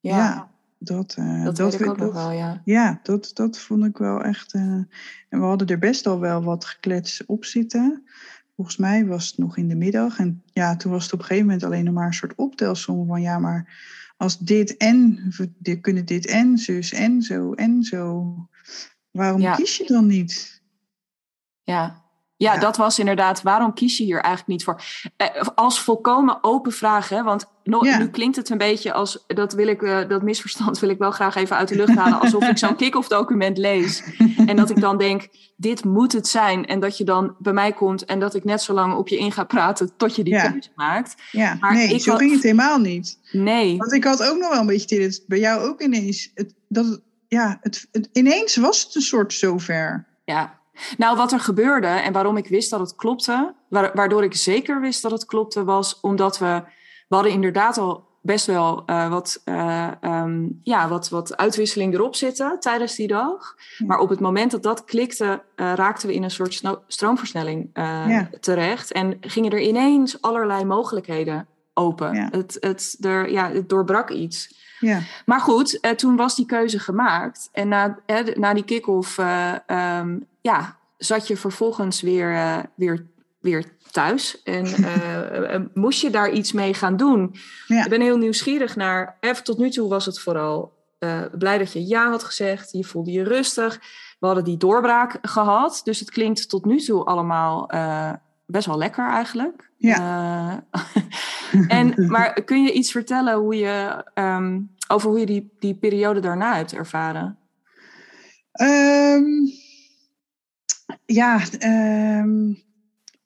[SPEAKER 2] Ja, dat, uh,
[SPEAKER 1] dat, dat weet ik ook nog wel, ja.
[SPEAKER 2] Ja, dat, dat vond ik wel echt. Uh, en we hadden er best al wel wat geklets op zitten. Volgens mij was het nog in de middag. En ja, toen was het op een gegeven moment alleen nog maar een soort optelsom van ja, maar als dit en, we kunnen dit en, zus en zo en zo. Waarom kies je dan niet?
[SPEAKER 1] Ja, ja, dat was inderdaad, waarom kies je hier eigenlijk niet voor? Eh, als volkomen open vraag, hè? want nu klinkt het een beetje als, dat, wil ik, uh, dat misverstand wil ik wel graag even uit de lucht halen, alsof ik zo'n kick-off document lees. En dat ik dan denk, dit moet het zijn. En dat je dan bij mij komt en dat ik net zo lang op je in ga praten tot je die ja. keuze maakt.
[SPEAKER 2] Ja, maar nee, ik zo ging het helemaal niet.
[SPEAKER 1] Nee.
[SPEAKER 2] Want ik had ook nog wel een beetje dit, bij jou ook ineens, het, dat, ja, het, het, ineens was het een soort zover.
[SPEAKER 1] Ja, nou, wat er gebeurde en waarom ik wist dat het klopte, waardoor ik zeker wist dat het klopte, was omdat we, we hadden inderdaad al best wel uh, wat, uh, um, ja, wat, wat uitwisseling erop zitten tijdens die dag. Maar op het moment dat dat klikte, uh, raakten we in een soort stroomversnelling ja. terecht. En gingen er ineens allerlei mogelijkheden open. Ja. Het, het, er, ja, het doorbrak iets.
[SPEAKER 2] Ja.
[SPEAKER 1] Maar goed, toen was die keuze gemaakt. En na, na die kick-off um, ja, zat je vervolgens weer, uh, weer, weer thuis en uh, moest je daar iets mee gaan doen. Ja. Ik ben heel nieuwsgierig naar, even tot nu toe was het vooral blij dat je ja had gezegd, je voelde je rustig. We hadden die doorbraak gehad, dus het klinkt tot nu toe allemaal best wel lekker eigenlijk.
[SPEAKER 2] Ja.
[SPEAKER 1] en, maar kun je iets vertellen hoe je, um, over hoe je die, die periode daarna hebt ervaren?
[SPEAKER 2] Um ja, um,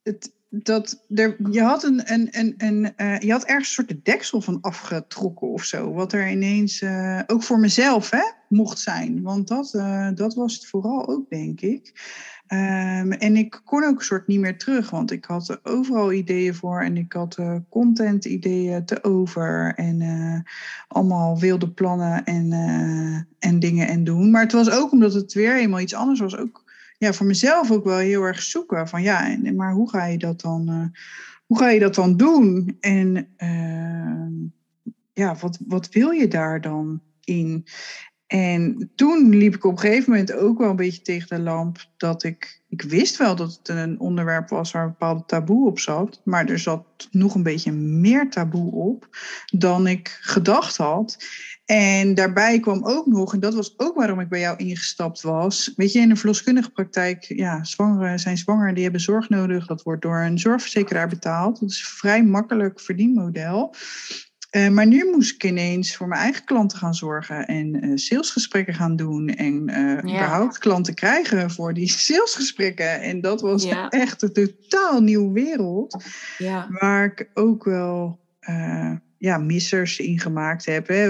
[SPEAKER 2] het, dat, er, je, had een, een, een, een uh, je had ergens een soort de deksel van afgetrokken of zo. Wat er ineens, uh, ook voor mezelf, hè, mocht zijn. Want dat, uh, dat was het vooral ook, denk ik. Um, en ik kon ook een soort niet meer terug, want ik had er overal ideeën voor en ik had uh, content ideeën te over en uh, allemaal wilde plannen en, uh, en dingen en doen. Maar het was ook omdat het weer helemaal iets anders was, ook ja, voor mezelf ook wel heel erg zoeken van ja, maar hoe ga je dat dan, uh, hoe ga je dat dan doen? En uh, ja, wat, wat wil je daar dan in? En toen liep ik op een gegeven moment ook wel een beetje tegen de lamp dat ik, ik wist wel dat het een onderwerp was waar een bepaalde taboe op zat, maar er zat nog een beetje meer taboe op dan ik gedacht had. En daarbij kwam ook nog, en dat was ook waarom ik bij jou ingestapt was. Weet je, in de verloskundige praktijk, ja, zwangeren zijn zwanger, die hebben zorg nodig. Dat wordt door een zorgverzekeraar betaald. Dat is een vrij makkelijk verdienmodel. Uh, maar nu moest ik ineens voor mijn eigen klanten gaan zorgen en uh, salesgesprekken gaan doen. En uh, ja. überhaupt klanten krijgen voor die salesgesprekken. En dat was ja. echt een totaal nieuwe wereld.
[SPEAKER 1] Ja.
[SPEAKER 2] Waar ik ook wel ja, missers in gemaakt heb. Hè?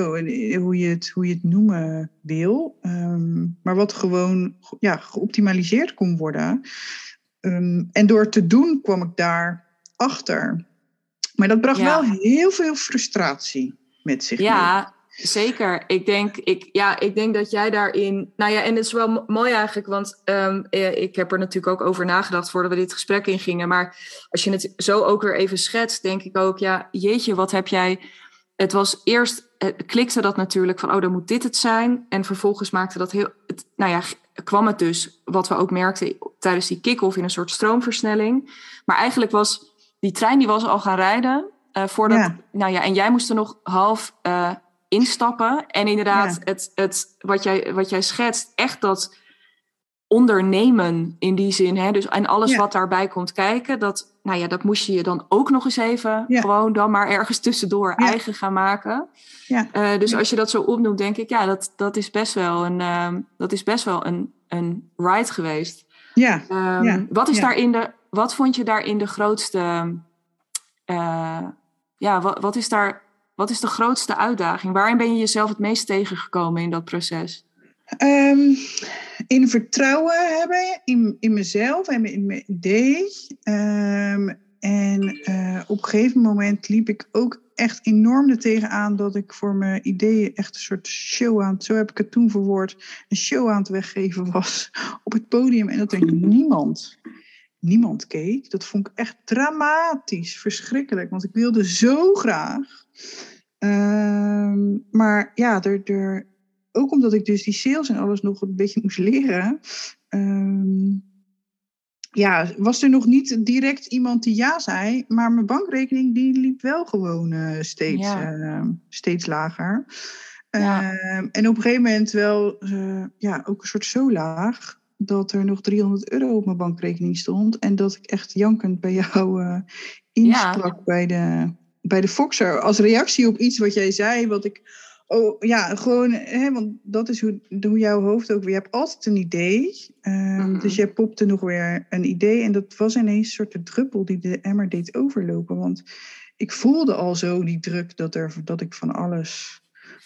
[SPEAKER 2] Hoe, je het, hoe je het noemen wil. Um, maar wat gewoon ja, geoptimaliseerd kon worden. Um, en door te doen kwam ik daar achter. Maar dat bracht ja. wel heel veel frustratie met zich
[SPEAKER 1] ja,
[SPEAKER 2] mee.
[SPEAKER 1] Zeker. Ik denk, ik, ja, ik denk dat jij daarin. Nou ja, en het is wel mooi eigenlijk, want um, ik heb er natuurlijk ook over nagedacht voordat we dit gesprek ingingen. Maar als je het zo ook weer even schetst, denk ik ook, ja, jeetje, wat heb jij. Het was eerst, het klikte dat natuurlijk van, oh, dan moet dit het zijn. En vervolgens maakte dat heel. Het, nou ja, kwam het dus, wat we ook merkten tijdens die kick-off, in een soort stroomversnelling. Maar eigenlijk was die trein die was al gaan rijden. Uh, voordat, ja. Nou ja, en jij moest er nog half. Uh, instappen. En inderdaad, ja. het, het, wat, jij, wat jij schetst, echt dat ondernemen in die zin. Hè? Dus, en alles ja. wat daarbij komt kijken, dat, nou ja, dat moest je je dan ook nog eens even gewoon dan maar ergens tussendoor eigen gaan maken.
[SPEAKER 2] Ja.
[SPEAKER 1] Uh, dus als je dat zo opnoemt, denk ik, ja, dat, dat is best wel een, uh, dat is best wel een, een ride geweest.
[SPEAKER 2] Ja.
[SPEAKER 1] Um, wat, is daarin de, wat vond je daarin de grootste. Uh, ja, wat, wat is daar wat is de grootste uitdaging? Waarin ben je jezelf het meest tegengekomen in dat proces?
[SPEAKER 2] Um, in vertrouwen hebben in, in mezelf en in mijn idee. Um, en uh, op een gegeven moment liep ik ook echt enorm er tegenaan dat ik voor mijn ideeën echt een soort show aan, zo heb ik het toen verwoord, een show aan het weggeven was op het podium. En dat er niemand niemand keek. Dat vond ik echt dramatisch, verschrikkelijk, want ik wilde zo graag. Ehm, maar ja, er, er, ook omdat ik dus die sales en alles nog een beetje moest leren, ehm, ja, was er nog niet direct iemand die ja zei, maar mijn bankrekening die liep wel gewoon uh, steeds, uh, steeds lager. Ja. En op een gegeven moment wel eh, ja, ook een soort zo laag dat er nog 300 euro op mijn bankrekening stond en dat ik echt jankend bij jou uh, insprak bij, de, bij de Foxer als reactie op iets wat jij zei, wat ik Oh, ja, gewoon, hè, want dat is hoe, hoe jouw hoofd ook weer. Je hebt altijd een idee. Um, Dus jij popte nog weer een idee. En dat was ineens een soort druppel die de emmer deed overlopen. Want ik voelde al zo die druk dat, er, dat ik van alles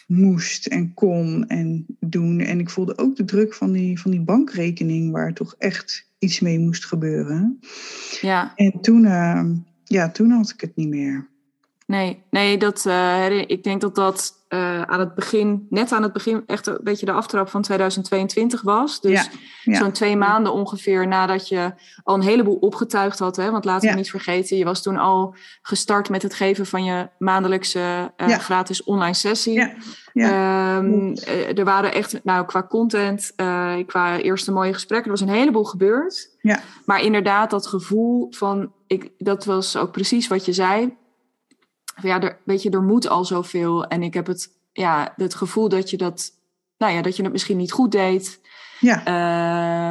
[SPEAKER 2] moest en kon en doen. En ik voelde ook de druk van die, van die bankrekening, waar toch echt iets mee moest gebeuren.
[SPEAKER 1] Ja.
[SPEAKER 2] En toen, uh, ja, toen had ik het niet meer.
[SPEAKER 1] Nee, nee dat, uh, ik denk dat dat uh, aan het begin, net aan het begin, echt een beetje de aftrap van 2022 was. Dus ja, zo'n twee maanden ongeveer nadat je al een heleboel opgetuigd had. Hè? Want laten we niet vergeten, je was toen al gestart met het geven van je maandelijkse uh, gratis online sessie. Um, er waren echt, nou qua content, qua eerste mooie gesprekken, er was een heleboel gebeurd.
[SPEAKER 2] Ja.
[SPEAKER 1] Maar inderdaad, dat gevoel van, ik, dat was ook precies wat je zei ja, er, weet je, er moet al zoveel. En ik heb het, ja, het gevoel dat je dat, nou ja, dat je het misschien niet goed deed.
[SPEAKER 2] Ja.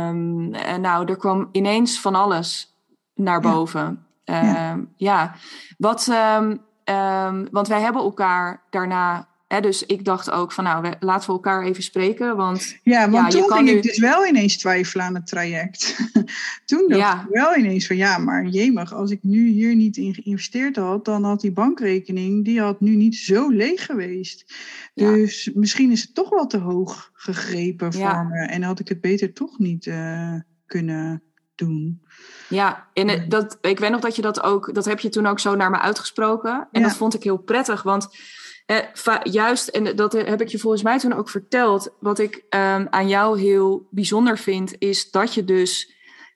[SPEAKER 1] Um, en nou, er kwam ineens van alles naar boven. Ja. ja. Um, ja. Wat, um, want wij hebben elkaar daarna He, dus ik dacht ook van nou, laten we elkaar even spreken. Want,
[SPEAKER 2] ja, want ja, toen ging nu... ik dus wel ineens twijfelen aan het traject. toen dacht ja. ik wel ineens van ja, maar jemig, als ik nu hier niet in geïnvesteerd had, dan had die bankrekening, die had nu niet zo leeg geweest. Dus ja. misschien is het toch wel te hoog gegrepen voor me. En had ik het beter toch niet uh, kunnen doen.
[SPEAKER 1] Ja, en dat, ik weet nog dat je dat ook, dat heb je toen ook zo naar me uitgesproken. En dat vond ik heel prettig, want eh, juist, en dat heb ik je volgens mij toen ook verteld, wat ik um, aan jou heel bijzonder vind, is dat je dus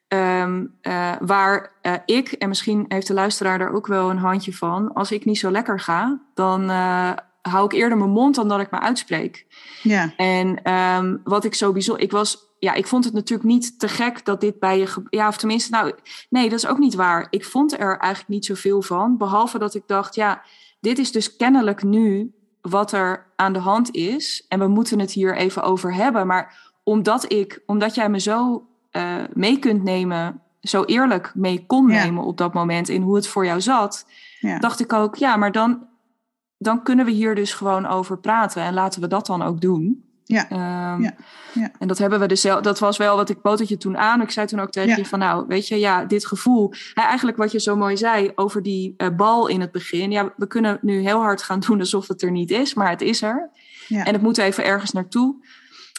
[SPEAKER 1] um, uh, waar uh, ik, en misschien heeft de luisteraar daar ook wel een handje van, als ik niet zo lekker ga, dan uh, hou ik eerder mijn mond dan dat ik me uitspreek.
[SPEAKER 2] Ja.
[SPEAKER 1] En um, wat ik zo bijzonder, ik was ja, ik vond het natuurlijk niet te gek dat dit bij je. Ja, of tenminste, nou, nee, dat is ook niet waar. Ik vond er eigenlijk niet zoveel van. Behalve dat ik dacht, ja, dit is dus kennelijk nu wat er aan de hand is. En we moeten het hier even over hebben. Maar omdat, ik, omdat jij me zo uh, mee kunt nemen, zo eerlijk mee kon ja. nemen op dat moment in hoe het voor jou zat, ja. dacht ik ook, ja, maar dan, dan kunnen we hier dus gewoon over praten en laten we dat dan ook doen.
[SPEAKER 2] Ja. Um, ja. ja.
[SPEAKER 1] En dat hebben we dus, dat was wel wat ik bood het je toen aan. Ik zei toen ook tegen ja. je van, nou, weet je, ja, dit gevoel. Eigenlijk wat je zo mooi zei over die uh, bal in het begin. Ja, we kunnen nu heel hard gaan doen alsof het er niet is, maar het is er. Ja. En het moet even ergens naartoe.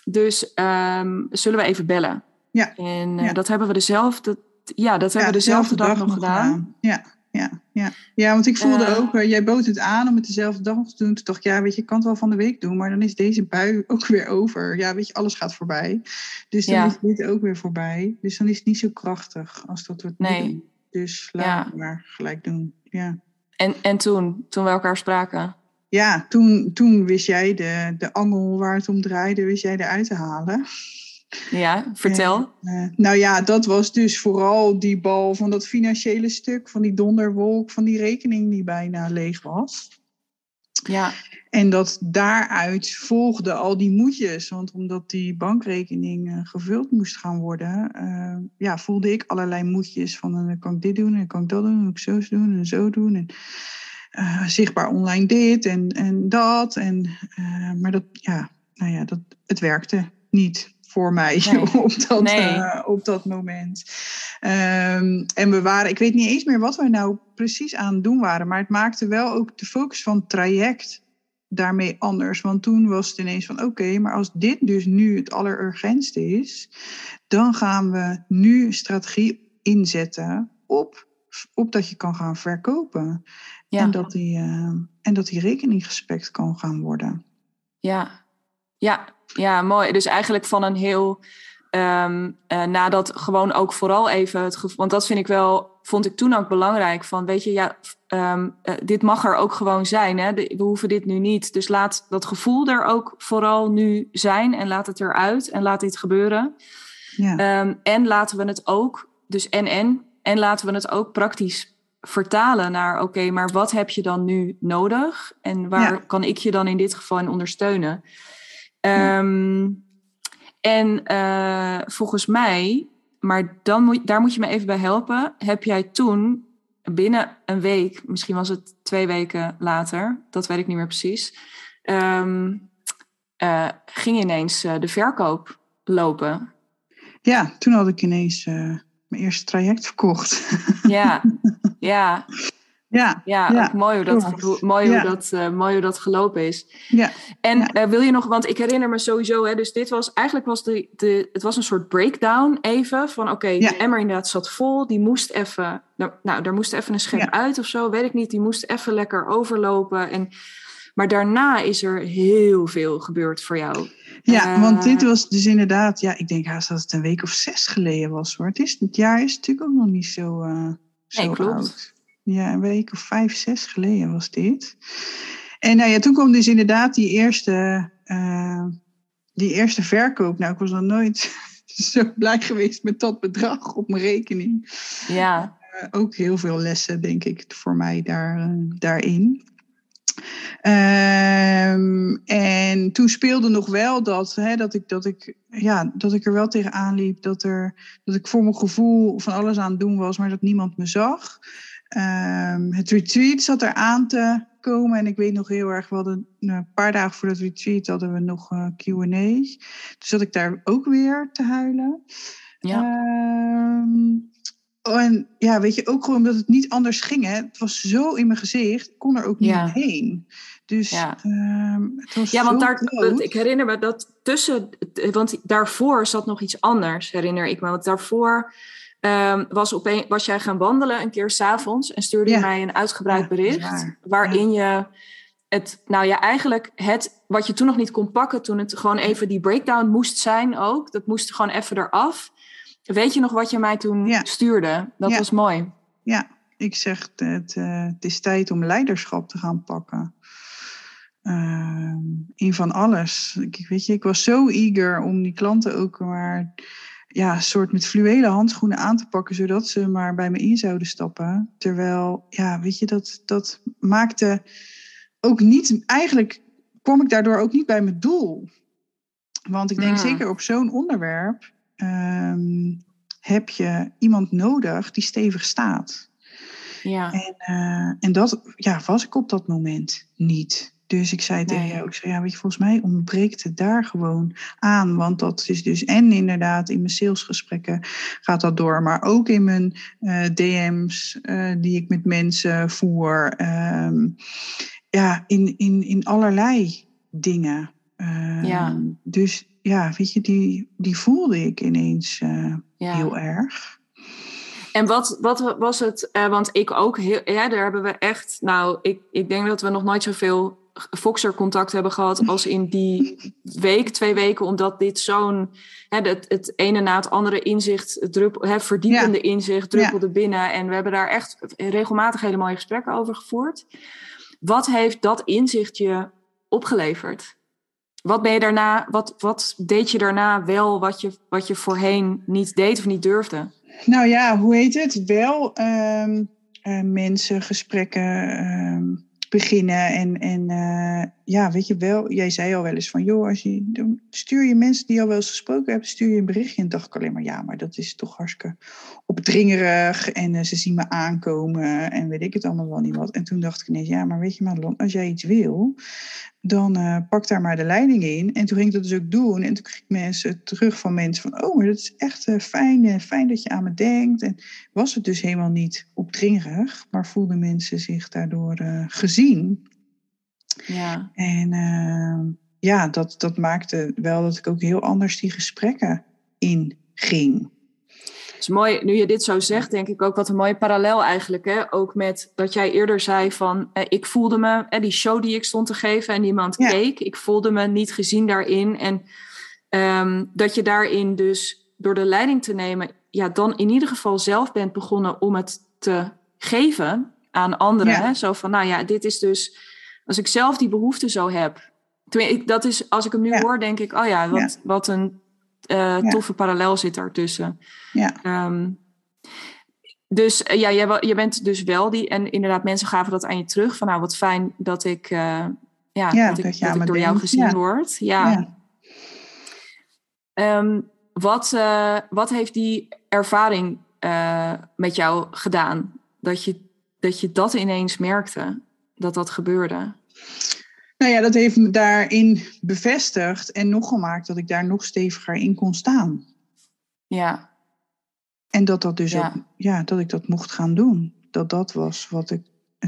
[SPEAKER 1] Dus um, zullen we even bellen?
[SPEAKER 2] Ja.
[SPEAKER 1] En uh, dat hebben we dezelfde, ja, dat hebben we dezelfde dag, dag nog gedaan. gedaan.
[SPEAKER 2] Ja ja, ja. ja, want ik voelde uh, ook, uh, jij bood het aan om het dezelfde dag te doen. Toen dacht ik, ja, weet je, ik kan het wel van de week doen, maar dan is deze bui ook weer over. Ja, weet je, alles gaat voorbij. Dus dan ja. is dit ook weer voorbij. Dus dan is het niet zo krachtig als dat we het
[SPEAKER 1] nee.
[SPEAKER 2] doen. Dus laten ja. we maar gelijk doen. Ja.
[SPEAKER 1] En, en toen, toen we elkaar spraken?
[SPEAKER 2] Ja, toen, toen wist jij de, de angel waar het om draaide, wist jij eruit te halen.
[SPEAKER 1] Ja, vertel.
[SPEAKER 2] En, uh, nou ja, dat was dus vooral die bal van dat financiële stuk, van die donderwolk, van die rekening die bijna leeg was.
[SPEAKER 1] Ja.
[SPEAKER 2] En dat daaruit volgden al die moedjes. Want omdat die bankrekening uh, gevuld moest gaan worden, uh, ja, voelde ik allerlei moedjes van dan kan ik dit doen en kan ik dat doen, en ik zo doen en zo doen. En, uh, zichtbaar online dit en, en dat. En, maar dat, ja, nou ja, dat, het werkte niet voor mij nee. op, dat, nee. uh, op dat moment. Um, en we waren, ik weet niet eens meer wat we nou precies aan het doen waren, maar het maakte wel ook de focus van het traject daarmee anders. Want toen was het ineens van oké, okay, maar als dit dus nu het allerurgentste is, dan gaan we nu strategie inzetten op, op dat je kan gaan verkopen. Ja. En, dat die, uh, en dat die rekening gespekt kan gaan worden.
[SPEAKER 1] Ja, ja, ja, mooi. Dus eigenlijk van een heel ehm, uh, nadat gewoon ook vooral even het gevoel, want dat vind ik wel, vond ik toen ook belangrijk. Van weet je, ja, um, uh, dit mag er ook gewoon zijn. Hè? De, we hoeven dit nu niet. Dus laat dat gevoel er ook vooral nu zijn en laat het eruit en laat dit gebeuren. Ja. Um, en laten we het ook, dus en en, en laten we het ook praktisch vertalen naar, oké, okay, maar wat heb je dan nu nodig? En waar ja. kan ik je dan in dit geval in ondersteunen? Um, en uh, volgens mij, maar dan moet, daar moet je me even bij helpen, heb jij toen binnen een week, misschien was het twee weken later, dat weet ik niet meer precies, um, uh, ging ineens uh, de verkoop lopen.
[SPEAKER 2] Ja, toen had ik ineens mijn eerste traject verkocht.
[SPEAKER 1] Ja, ja. Ja, ja, ja mooi, hoe dat, hoe, mooi, ja. hoe dat, uh, mooi hoe dat gelopen is. Ja. En ja. Uh, wil je nog, want ik herinner me sowieso, hè, dus dit was eigenlijk was de, de, het was een soort breakdown even van oké, okay, de emmer inderdaad zat vol, die moest even, nou, daar moest even een schep uit of zo, weet ik niet, die moest even lekker overlopen. En, maar daarna is er heel veel gebeurd voor jou.
[SPEAKER 2] Ja, uh, want dit was dus inderdaad, ja, ik denk haast dat het een week of zes geleden was hoor. Het, is, het jaar is natuurlijk ook nog niet zo, zo
[SPEAKER 1] nee, klopt.
[SPEAKER 2] oud. Ja, een week of vijf, zes geleden was dit. En nou ja, toen kwam dus inderdaad die eerste, uh, die eerste verkoop. Nou, ik was nog nooit zo blij geweest met dat bedrag op mijn rekening.
[SPEAKER 1] Ja.
[SPEAKER 2] Uh, ook heel veel lessen, denk ik, voor mij daar, uh, daarin. Um, en toen speelde nog wel dat, hè, dat, ik, dat, ik, ja, dat ik er wel tegenaan liep. Dat, er, dat ik voor mijn gevoel van alles aan het doen was, maar dat niemand me zag. Um, het retreat zat er aan te komen. En ik weet nog heel erg, we hadden een paar dagen voor het retreat hadden we nog uh, Q&A. Dus zat ik daar ook weer te huilen.
[SPEAKER 1] Ja.
[SPEAKER 2] Um, en ja, weet je, ook gewoon omdat het niet anders ging. Hè. Het was zo in mijn gezicht, ik kon er ook niet
[SPEAKER 1] ja.
[SPEAKER 2] heen. Dus
[SPEAKER 1] ja,
[SPEAKER 2] um, het was
[SPEAKER 1] ja want daar,
[SPEAKER 2] groot.
[SPEAKER 1] ik herinner me dat tussen, want daarvoor zat nog iets anders, herinner ik me. Want daarvoor um, was, opeen, was jij gaan wandelen een keer s'avonds en stuurde je
[SPEAKER 2] Ja.
[SPEAKER 1] mij een uitgebreid
[SPEAKER 2] Ja,
[SPEAKER 1] bericht.
[SPEAKER 2] waar.
[SPEAKER 1] Waarin je het, nou ja, eigenlijk het wat je toen nog niet kon pakken, toen het gewoon even die breakdown moest zijn ook. Dat moest gewoon even eraf. Weet je nog wat je mij toen stuurde? Dat was mooi.
[SPEAKER 2] Ja, ik zeg het, uh, het is tijd om leiderschap te gaan pakken. Uh, in van alles. Ik, weet je, ik was zo eager om die klanten ook maar ja, soort met fluwelen handschoenen aan te pakken, zodat ze maar bij me in zouden stappen. Terwijl, ja, weet je, dat, dat maakte ook niet, eigenlijk kwam ik daardoor ook niet bij mijn doel. Want ik denk
[SPEAKER 1] Mm.
[SPEAKER 2] zeker op zo'n onderwerp um, heb je iemand nodig die stevig staat.
[SPEAKER 1] Ja.
[SPEAKER 2] En, uh, en dat ja, was ik op dat moment niet. Dus ik zei tegen jou, ik zei, ja, weet je, volgens mij ontbreekt het daar gewoon aan. Want dat is dus, en inderdaad in mijn salesgesprekken gaat dat door. Maar ook in mijn uh, DM's uh, die ik met mensen voer. Um, ja, in, in, in allerlei dingen. Um,
[SPEAKER 1] Ja.
[SPEAKER 2] Dus ja, weet je, die, die voelde ik ineens uh,
[SPEAKER 1] Ja.
[SPEAKER 2] heel erg.
[SPEAKER 1] En wat, wat was het? eh, want ik ook heel, ja, daar hebben we echt. Nou, ik, ik denk dat we nog nooit zoveel Foxer contact hebben gehad als in die week, twee weken, omdat dit zo'n het, het ene na het andere inzicht, druppel, hè, verdiepende inzicht druppelde binnen. En we hebben daar echt regelmatig hele mooie gesprekken over gevoerd. Wat heeft dat inzicht je opgeleverd? Wat ben je daarna, wat, wat deed je daarna wel wat je, wat je voorheen niet deed of niet durfde?
[SPEAKER 2] Nou ja, hoe heet het? Wel um, uh, mensen, gesprekken um, beginnen. En, en uh, ja, weet je wel, jij zei al wel eens van, joh, als je, stuur je mensen die al wel eens gesproken hebben, stuur je een berichtje. En dacht ik alleen maar, ja, maar dat is toch hartstikke opdringerig. En uh, ze zien me aankomen en weet ik het allemaal wel niet wat. En toen dacht ik ineens, ja, maar weet je, Madelon, als jij iets wil, dan uh, pak daar maar de leiding in. En toen ging ik dat dus ook doen. En toen kreeg ik mensen terug van mensen van... oh, maar dat is echt uh, fijn, uh, fijn dat je aan me denkt. En was het dus helemaal niet opdringerig... maar voelden mensen zich daardoor gezien.
[SPEAKER 1] Ja.
[SPEAKER 2] En uh, ja, dat, dat maakte wel dat ik ook heel anders die gesprekken inging.
[SPEAKER 1] Is mooi, nu je dit zo zegt, denk ik ook wat een mooie parallel eigenlijk. Hè? Ook met dat jij eerder zei van, eh, ik voelde me, eh, die show die ik stond te geven en iemand ja. keek, ik voelde me niet gezien daarin. En um, dat je daarin dus door de leiding te nemen, ja, dan in ieder geval zelf bent begonnen om het te geven aan anderen. Hè? Zo van, nou ja, dit is dus, als ik zelf die behoefte zo heb. Dat is, als ik hem nu hoor, denk ik, oh ja, wat, wat een uh, toffe parallel zit daartussen. Ja. Um, dus uh, ja, jij, je bent dus wel die, en inderdaad, mensen gaven dat aan je terug. Van nou, wat fijn dat ik, uh, ja, dat, ik, dat ik door jou gezien word. Ja. Um, wat, wat heeft die ervaring met jou gedaan? Dat je, dat je dat ineens merkte, dat dat gebeurde?
[SPEAKER 2] Nou ja, dat heeft me daarin bevestigd en nog gemaakt dat ik daar nog steviger in kon staan.
[SPEAKER 1] Ja.
[SPEAKER 2] En dat dat dus ja. ook, ja, dat ik dat mocht gaan doen. Dat dat was wat ik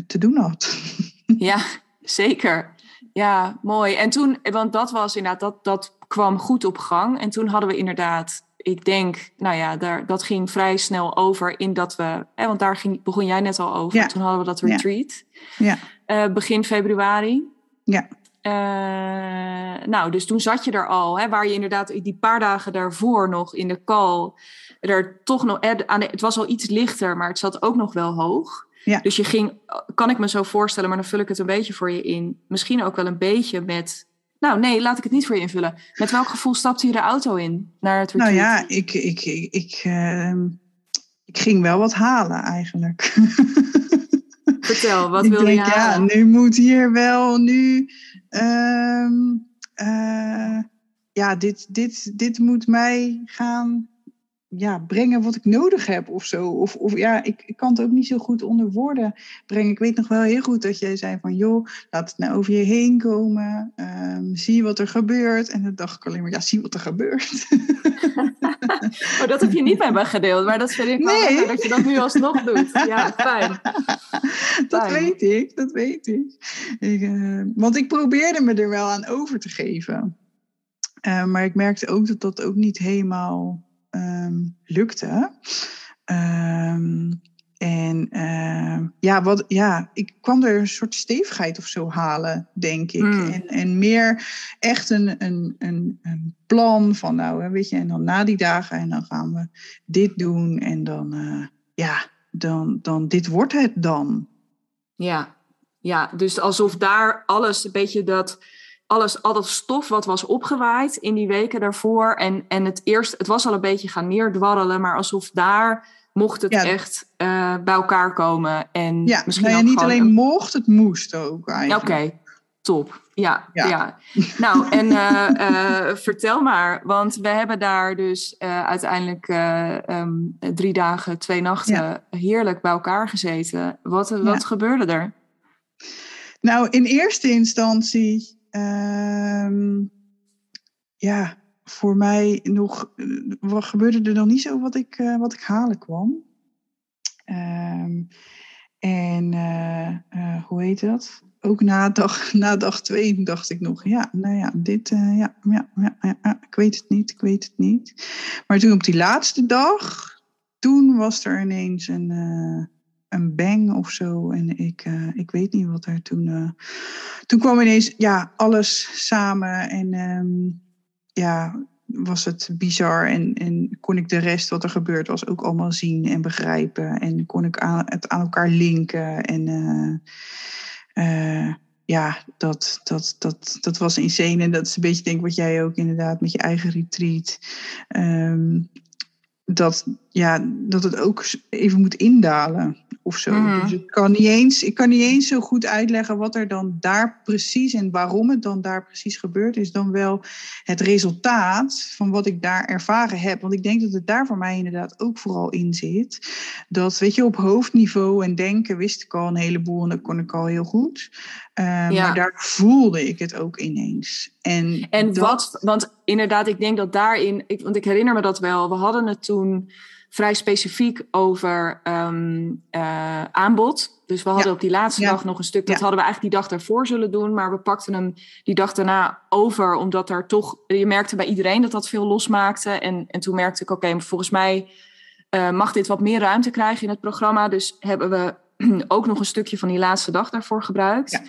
[SPEAKER 2] te doen had.
[SPEAKER 1] Ja, zeker. Ja, mooi. En toen, want dat was inderdaad, dat, dat kwam goed op gang. En toen hadden we inderdaad ik denk, nou ja, daar, dat ging vrij snel over in dat we, hè, want daar ging, begon jij net al over. Toen hadden we dat retreat. Ja. Uh, begin februari.
[SPEAKER 2] Ja.
[SPEAKER 1] Uh, nou, dus toen zat je er al, hè, waar je inderdaad die paar dagen daarvoor nog in de call, er toch nog, het was al iets lichter, maar het zat ook nog wel hoog. Ja. Dus je ging, kan ik me zo voorstellen, maar dan vul ik het een beetje voor je in. Misschien ook wel een beetje met nou, nee, laat ik het niet voor je invullen. Met welk gevoel stapte je de auto in naar het
[SPEAKER 2] retreat? Nou ja, ik, ik, ik, ik, uh, ik ging wel wat halen eigenlijk.
[SPEAKER 1] Vertel, wat wil je?
[SPEAKER 2] Ja, nu moet hier wel nu... Uh, uh, ja, dit, dit, dit moet mij gaan ja, brengen wat ik nodig heb of zo. Of, of ja, ik, ik kan het ook niet zo goed onder woorden brengen. Ik weet nog wel heel goed dat jij zei van joh, laat het nou over je heen komen. Um, zie wat er gebeurt. En dan dacht ik alleen maar, ja, zie wat er gebeurt.
[SPEAKER 1] oh, dat heb je niet met me gedeeld, maar dat vind ik wel nee. dat je dat nu alsnog doet. Ja, fijn.
[SPEAKER 2] Dat weet ik, dat weet ik. ik uh, want ik probeerde me er wel aan over te geven. Uh, maar ik merkte ook dat dat ook niet helemaal um, lukte. Um, en uh, ja, wat, ja, ik kwam er een soort stevigheid of zo halen, denk ik. Hmm. En, en meer echt een, een, een, een, plan van, nou, weet je, en dan na die dagen en dan gaan we dit doen. En dan, uh, ja, dan, dan, dit wordt het dan.
[SPEAKER 1] Ja, ja, dus alsof daar alles een beetje dat alles, al dat stof wat was opgewaaid in die weken daarvoor. En, en het eerst, het was al een beetje gaan neerdwarrelen, maar alsof daar mocht het echt uh, bij elkaar komen. En
[SPEAKER 2] ja, misschien nou ja, niet alleen mocht, het moest ook
[SPEAKER 1] Oké, top. Ja, ja. nou, en uh, uh, vertel maar, want we hebben daar dus uiteindelijk um, drie dagen, twee nachten heerlijk bij elkaar gezeten. Wat, wat gebeurde er?
[SPEAKER 2] Nou, in eerste instantie Um, ja, voor mij nog, wat gebeurde er nog niet zo wat ik, uh, wat ik halen kwam. Um, en uh, hoe heet dat? Ook na dag, na dag twee dacht ik nog, ja, nou ja, dit, ja, ja, ja, ik weet het niet, ik weet het niet. Maar toen op die laatste dag, toen was er ineens een, een bang of zo. En ik, uh, ik weet niet wat er toen. Uh, toen kwam ineens ja, alles samen. En um, ja, was het bizar. En, en kon ik de rest wat er gebeurd was ook allemaal zien en begrijpen. En kon ik aan, het aan elkaar linken. En uh, ja, dat, dat, dat, dat was insane. En dat is een beetje denk wat jij ook inderdaad met je eigen retreat. Um, dat, ja, dat het ook even moet indalen of zo. Mhm. Dus ik kan, niet eens, ik kan niet eens zo goed uitleggen wat er dan daar precies en waarom het dan daar precies gebeurt. Is dan wel het resultaat van wat ik daar ervaren heb. Want ik denk dat het daar voor mij inderdaad ook vooral in zit. Dat, weet je, op hoofdniveau en denken wist ik al een heleboel en dat kon ik al heel goed. Uh, Maar daar voelde ik het ook ineens. En,
[SPEAKER 1] en wat, want inderdaad, ik denk dat daarin, ik, want ik herinner me dat wel, we hadden het toen vrij specifiek over um, uh, aanbod. Dus we hadden op die laatste dag nog een stuk, dat hadden we eigenlijk die dag daarvoor zullen doen, maar we pakten hem die dag daarna over, omdat er toch, je merkte bij iedereen dat dat veel losmaakte. En, en toen merkte ik, oké, volgens mij uh, mag dit wat meer ruimte krijgen in het programma. Dus hebben we ook nog een stukje van die laatste dag daarvoor gebruikt.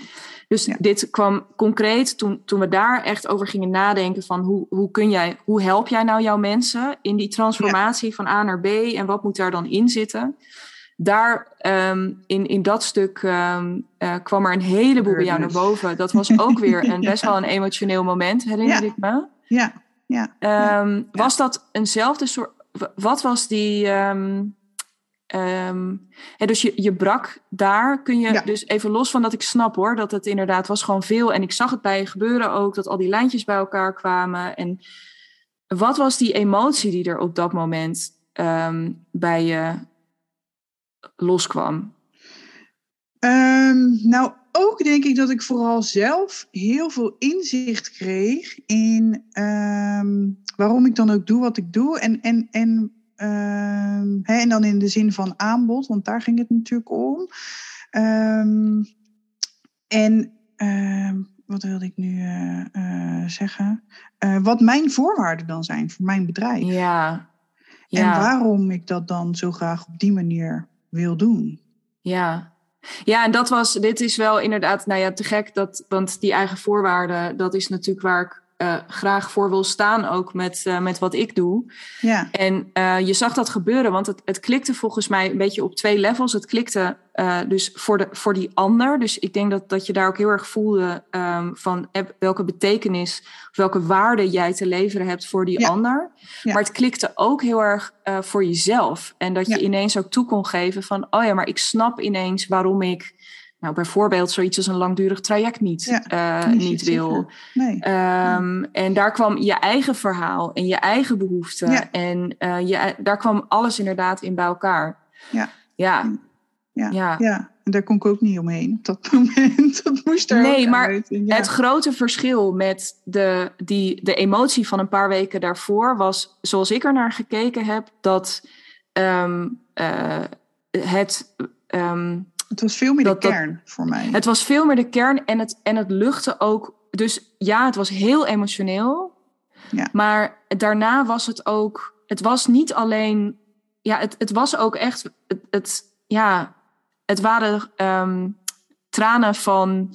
[SPEAKER 1] Dus dit kwam concreet toen, toen we daar echt over gingen nadenken van hoe, hoe kun jij, hoe help jij nou jouw mensen in die transformatie van A naar B en wat moet daar dan in zitten? Daar ehm, in, in dat stuk um, kwam er een heleboel bij jou naar boven. Dat was ook weer een, best wel een emotioneel moment, herinner ik me.
[SPEAKER 2] Ja, ja.
[SPEAKER 1] Um, was dat eenzelfde soort. Wat was die. Um, dus je, je brak daar. Kun je dus even los van dat ik snap hoor, dat het inderdaad was gewoon veel. En ik zag het bij je gebeuren ook, dat al die lijntjes bij elkaar kwamen. En wat was die emotie die er op dat moment um, bij je loskwam?
[SPEAKER 2] Um, nou, ook denk ik dat ik vooral zelf heel veel inzicht kreeg in waarom ik dan ook doe wat ik doe. En, en, en Ehm, en dan in de zin van aanbod, want daar ging het natuurlijk om. Ehm, en ehm, wat wilde ik nu uh, uh, zeggen? Uh, wat mijn voorwaarden dan zijn voor mijn bedrijf.
[SPEAKER 1] Ja.
[SPEAKER 2] ja. En waarom ik dat dan zo graag op die manier wil doen.
[SPEAKER 1] Ja. Ja, en dat was, dit is wel inderdaad, nou ja, te gek, dat, want die eigen voorwaarden, dat is natuurlijk waar ik uh, graag voor wil staan ook met, uh, met wat ik doe.
[SPEAKER 2] Ja.
[SPEAKER 1] En uh, je zag dat gebeuren, want het, het klikte volgens mij een beetje op twee levels. Het klikte dus voor, de, voor die ander. Dus ik denk dat, dat je daar ook heel erg voelde um, van welke betekenis of welke waarde jij te leveren hebt voor die
[SPEAKER 2] ja.
[SPEAKER 1] ander.
[SPEAKER 2] Ja.
[SPEAKER 1] Maar het klikte ook heel erg voor jezelf. En dat je ineens ook toe kon geven van, oh ja, maar ik snap ineens waarom ik nou, bijvoorbeeld zoiets als een langdurig traject niet,
[SPEAKER 2] Ja,
[SPEAKER 1] uh,
[SPEAKER 2] niet
[SPEAKER 1] wil.
[SPEAKER 2] Nee.
[SPEAKER 1] Um, en daar kwam je eigen verhaal en je eigen behoeften.
[SPEAKER 2] Ja.
[SPEAKER 1] En uh, je, daar kwam alles inderdaad in bij elkaar.
[SPEAKER 2] Ja.
[SPEAKER 1] Ja.
[SPEAKER 2] Ja.
[SPEAKER 1] Ja.
[SPEAKER 2] ja. En daar kon ik ook niet omheen op dat moment. Dat moest er
[SPEAKER 1] Nee, maar
[SPEAKER 2] uit.
[SPEAKER 1] Het grote verschil met de, die, de emotie van een paar weken daarvoor was, zoals ik er naar gekeken heb, dat um, uh, het. Um,
[SPEAKER 2] Het was veel meer
[SPEAKER 1] dat-
[SPEAKER 2] de
[SPEAKER 1] dat-
[SPEAKER 2] kern voor mij.
[SPEAKER 1] Het was veel meer de kern en het, en het luchtte ook. Dus ja, het was heel emotioneel.
[SPEAKER 2] Ja.
[SPEAKER 1] Maar daarna was het ook. Het was niet alleen. Ja, het, het was ook echt. Het, het, ja, het waren ehm, tranen van.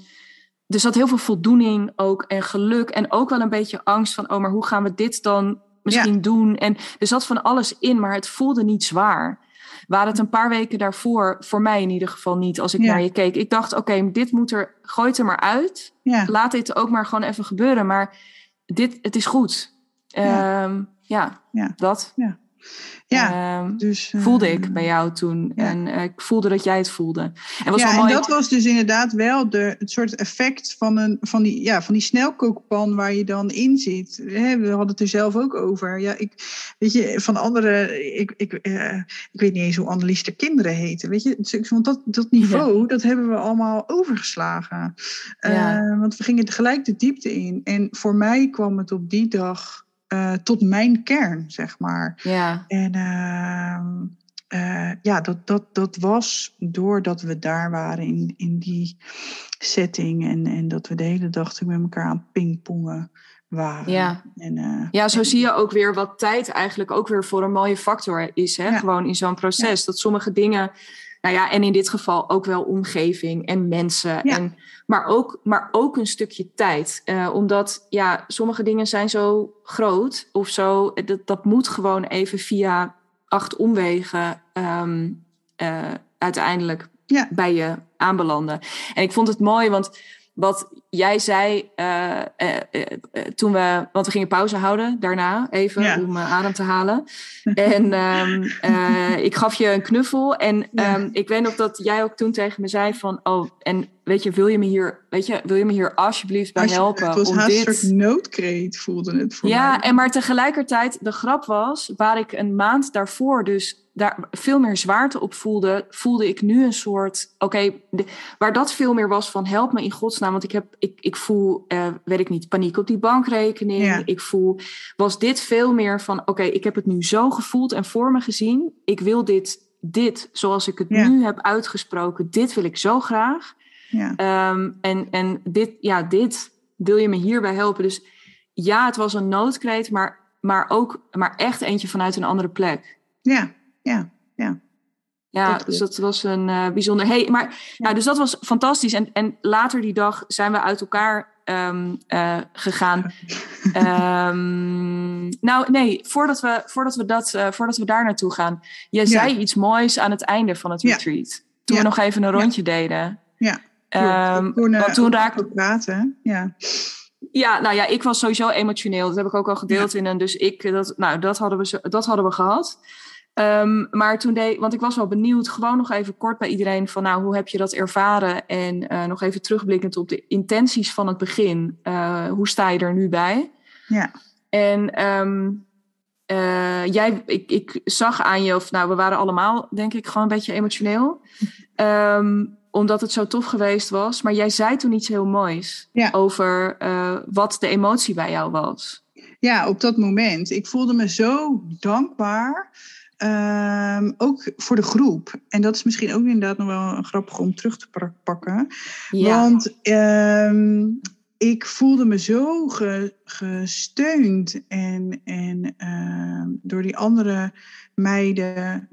[SPEAKER 1] Er zat heel veel voldoening ook en geluk. En ook wel een beetje angst van: oh, maar hoe gaan we dit dan misschien doen? En er zat van alles in, maar het voelde niet zwaar waren het een paar weken daarvoor, voor mij in ieder geval niet, als ik
[SPEAKER 2] Ja.
[SPEAKER 1] naar je keek. Ik dacht, oké, dit moet er, gooi het er maar uit.
[SPEAKER 2] ja.
[SPEAKER 1] Laat dit ook maar gewoon even gebeuren. Maar dit, het is goed.
[SPEAKER 2] Ja.
[SPEAKER 1] Ehm, ja,
[SPEAKER 2] Ja.
[SPEAKER 1] dat
[SPEAKER 2] ja.
[SPEAKER 1] Ehm,
[SPEAKER 2] Dus, eh,
[SPEAKER 1] voelde ik bij jou toen.
[SPEAKER 2] ja.
[SPEAKER 1] En eh, ik voelde dat jij het voelde. En was
[SPEAKER 2] ja, en dat was dus inderdaad wel de, het soort effect van, een, van, die, ja, van die snelkookpan waar je dan in zit. We hadden het er zelf ook over. Ja, ik, weet je, van andere, ik, ik, eh, ik weet niet eens hoe Annelies de kinderen heten. Weet je, Dus want dat, dat niveau, dat hebben we allemaal overgeslagen.
[SPEAKER 1] Ja.
[SPEAKER 2] Want we gingen gelijk de diepte in. En voor mij kwam het op die dag eh, tot mijn kern, zeg maar.
[SPEAKER 1] Ja,
[SPEAKER 2] En ehm, eh, ja, dat, dat, dat was doordat we daar waren in, in die setting. En, en dat we de hele dag met elkaar aan pingpongen waren.
[SPEAKER 1] Ja.
[SPEAKER 2] En, eh,
[SPEAKER 1] ja, zo zie je ook weer wat tijd eigenlijk ook weer voor een mooie factor is. Hè?
[SPEAKER 2] Ja.
[SPEAKER 1] Gewoon in zo'n proces. Dat sommige dingen, nou ja, en in dit geval ook wel omgeving en mensen.
[SPEAKER 2] Ja.
[SPEAKER 1] En, maar, ook, maar ook een stukje tijd. Eh, omdat ja, sommige dingen zijn zo groot of zo. Dat, dat moet gewoon even via acht omwegen ehm, eh, uiteindelijk
[SPEAKER 2] Ja.
[SPEAKER 1] bij je aanbelanden. En ik vond het mooi, want wat jij zei eh, eh, eh, toen we, want we gingen pauze houden daarna even
[SPEAKER 2] Ja.
[SPEAKER 1] om adem te halen. En ehm, eh, ik gaf je een knuffel en
[SPEAKER 2] Ja.
[SPEAKER 1] ehm, ik weet nog dat jij ook toen tegen me zei van, oh, en weet je, wil je me hier, weet je, wil je me hier alsjeblieft bij helpen
[SPEAKER 2] Het was
[SPEAKER 1] om
[SPEAKER 2] haast
[SPEAKER 1] dit?
[SPEAKER 2] een soort noodkreet, voelde het voor
[SPEAKER 1] Ja,
[SPEAKER 2] mij.
[SPEAKER 1] en maar tegelijkertijd, de grap was, waar ik een maand daarvoor dus daar veel meer zwaarte op voelde, voelde ik nu een soort, oké, waar dat veel meer was van help me in godsnaam, want ik heb, ik, ik voel, eh, weet ik niet, paniek op die bankrekening.
[SPEAKER 2] Ja.
[SPEAKER 1] Ik voel, was dit veel meer van, oké, ik heb het nu zo gevoeld en voor me gezien. Ik wil dit, dit, zoals ik het
[SPEAKER 2] Ja.
[SPEAKER 1] nu heb uitgesproken, dit wil ik zo graag.
[SPEAKER 2] Ja.
[SPEAKER 1] Ehm, en, en dit, ja, dit wil je me hierbij helpen. Dus ja, het was een noodkreet, maar, maar ook maar echt eentje vanuit een andere plek.
[SPEAKER 2] ja, ja, ja.
[SPEAKER 1] Ja, dus dat was een uh, bijzonder. Hey, maar ja. dus dat was fantastisch. En, en later die dag zijn we uit elkaar um, uh, gegaan. um, nou, nee, voordat we, voordat we, dat, uh, voordat we daar naartoe gaan. Je zei iets moois aan het einde van het retreat. Toen we nog even een rondje deden.
[SPEAKER 2] Ja.
[SPEAKER 1] Um, want toen raakte
[SPEAKER 2] praten. Ja.
[SPEAKER 1] Ja, nou ja, ik was sowieso emotioneel. Dat heb ik ook al gedeeld in een. Dus ik, dat, nou, dat hadden we, dat hadden we gehad. Um, maar toen deed, want ik was wel benieuwd, gewoon nog even kort bij iedereen van, nou, hoe heb je dat ervaren? En uh, nog even terugblikkend op de intenties van het begin. Uh, hoe sta je er nu bij?
[SPEAKER 2] Ja.
[SPEAKER 1] En um, uh, jij, ik, ik zag aan je, of nou, we waren allemaal, denk ik, gewoon een beetje emotioneel. Um, omdat het zo tof geweest was. Maar jij zei toen iets heel moois
[SPEAKER 2] ja.
[SPEAKER 1] over wat de emotie bij jou was.
[SPEAKER 2] Ja, op dat moment. Ik voelde me zo dankbaar. Um, ook voor de groep. En dat is misschien ook inderdaad nog wel een grappig om terug te pakken.
[SPEAKER 1] Ja.
[SPEAKER 2] Want um, ik voelde me zo ge, gesteund en, en uh, door die andere meiden.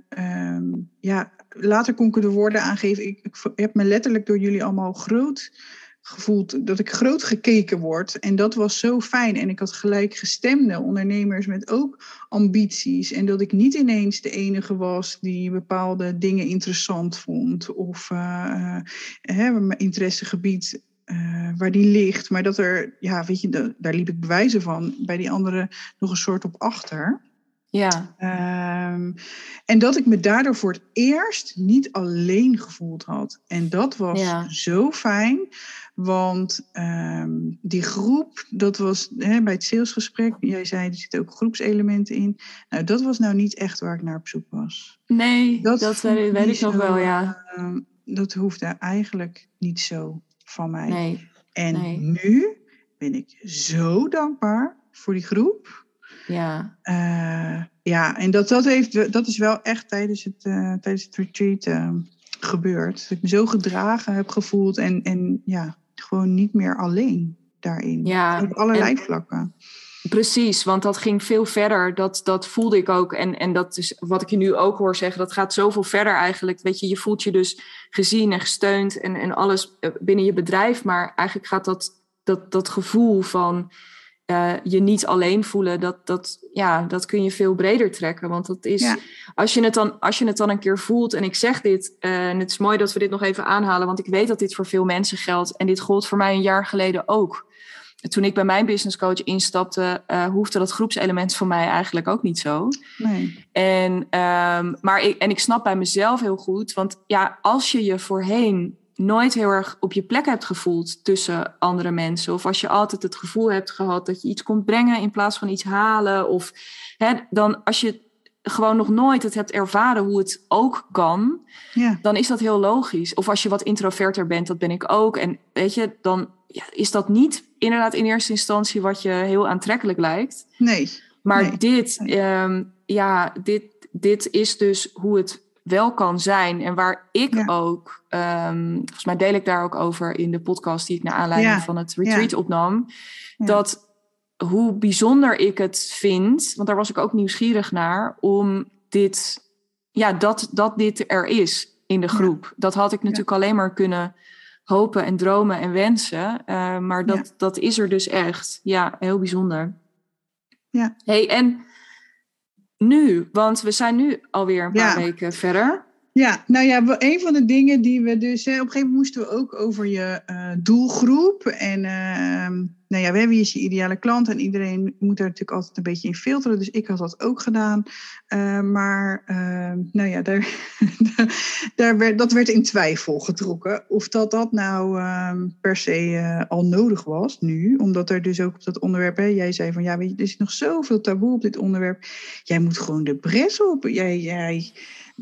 [SPEAKER 2] Ja, later kon ik er de woorden aangeven. Ik, ik heb me letterlijk door jullie allemaal groot gevoeld dat ik groot gekeken word. En dat was zo fijn. En ik had gelijk gestemde ondernemers met ook ambities. En dat ik niet ineens de enige was die bepaalde dingen interessant vond. Of uh, uh, mijn interessegebied uh, waar die ligt. Maar dat er, ja, weet je, daar liep ik bewijzen van. Bij die anderen nog een soort op achter.
[SPEAKER 1] Ja.
[SPEAKER 2] Um, en dat ik me daardoor voor het eerst niet alleen gevoeld had. En dat was
[SPEAKER 1] ja.
[SPEAKER 2] zo fijn. Want um, die groep, dat was hè, bij het salesgesprek, jij zei er zitten ook groepselementen in. Nou, dat was nou niet echt waar ik naar op zoek was.
[SPEAKER 1] Nee, dat, dat weet, weet ik nog wel, ja.
[SPEAKER 2] Uh, dat hoefde eigenlijk niet zo van mij.
[SPEAKER 1] Nee.
[SPEAKER 2] En
[SPEAKER 1] nee.
[SPEAKER 2] nu ben ik zo dankbaar voor die groep.
[SPEAKER 1] Ja.
[SPEAKER 2] Uh, ja, en dat, dat, heeft, dat is wel echt tijdens het, uh, tijdens het retreat uh, gebeurd. Dat ik me zo gedragen heb gevoeld en, en ja, gewoon niet meer alleen daarin.
[SPEAKER 1] Ja.
[SPEAKER 2] Op allerlei
[SPEAKER 1] en,
[SPEAKER 2] vlakken.
[SPEAKER 1] Precies, want dat ging veel verder. Dat, dat voelde ik ook. En, en dat is wat ik je nu ook hoor zeggen. Dat gaat zoveel verder eigenlijk. Weet je, je voelt je dus gezien en gesteund en, en alles binnen je bedrijf. Maar eigenlijk gaat dat, dat, dat gevoel van uh, je niet alleen voelen, dat, dat, ja, dat kun je veel breder trekken. Want dat is,
[SPEAKER 2] ja.
[SPEAKER 1] als, je het dan, als je het dan een keer voelt, en ik zeg dit, uh, en het is mooi dat we dit nog even aanhalen, want ik weet dat dit voor veel mensen geldt. En dit gold voor mij een jaar geleden ook. Toen ik bij mijn business coach instapte, uh, hoefde dat groepselement voor mij eigenlijk ook niet zo.
[SPEAKER 2] Nee.
[SPEAKER 1] En, um, maar ik, en ik snap bij mezelf heel goed, want ja, als je je voorheen nooit heel erg op je plek hebt gevoeld tussen andere mensen. Of als je altijd het gevoel hebt gehad dat je iets komt brengen in plaats van iets halen. Of hè, dan als je gewoon nog nooit het hebt ervaren hoe het ook kan,
[SPEAKER 2] ja.
[SPEAKER 1] dan is dat heel logisch. Of als je wat introverter bent, dat ben ik ook. En weet je, dan ja, is dat niet inderdaad in eerste instantie wat je heel aantrekkelijk lijkt.
[SPEAKER 2] Nee.
[SPEAKER 1] Maar
[SPEAKER 2] nee.
[SPEAKER 1] dit,
[SPEAKER 2] nee.
[SPEAKER 1] Um, ja, dit, dit is dus hoe het wel kan zijn. En waar ik
[SPEAKER 2] ja.
[SPEAKER 1] ook, um, volgens mij deel ik daar ook over in de podcast die ik naar aanleiding
[SPEAKER 2] ja.
[SPEAKER 1] van het retreat
[SPEAKER 2] ja.
[SPEAKER 1] opnam. Dat hoe bijzonder ik het vind, want daar was ik ook nieuwsgierig naar, om dit, ja, dat, dat dit er is in de groep. Dat had ik natuurlijk alleen maar kunnen hopen en dromen en wensen. Uh, maar dat, dat is er dus echt. Ja, heel bijzonder.
[SPEAKER 2] Ja.
[SPEAKER 1] Hey, en nu? Want we zijn nu alweer een paar
[SPEAKER 2] ja.
[SPEAKER 1] weken verder.
[SPEAKER 2] Ja, nou ja, een van de dingen die we dus... Hè, op een gegeven moment moesten we ook over je uh, doelgroep. En uh, nou ja, hebben hier je ideale klant. En iedereen moet daar natuurlijk altijd een beetje in filteren. Dus ik had dat ook gedaan. Uh, maar nou ja, daar, daar werd, dat werd in twijfel getrokken. Of dat dat nou ehm, per se al nodig was nu. Omdat er dus ook op dat onderwerp... Hè, jij zei van, ja, weet je, er is nog zoveel taboe op dit onderwerp. Jij moet gewoon de bres op. Jij... jij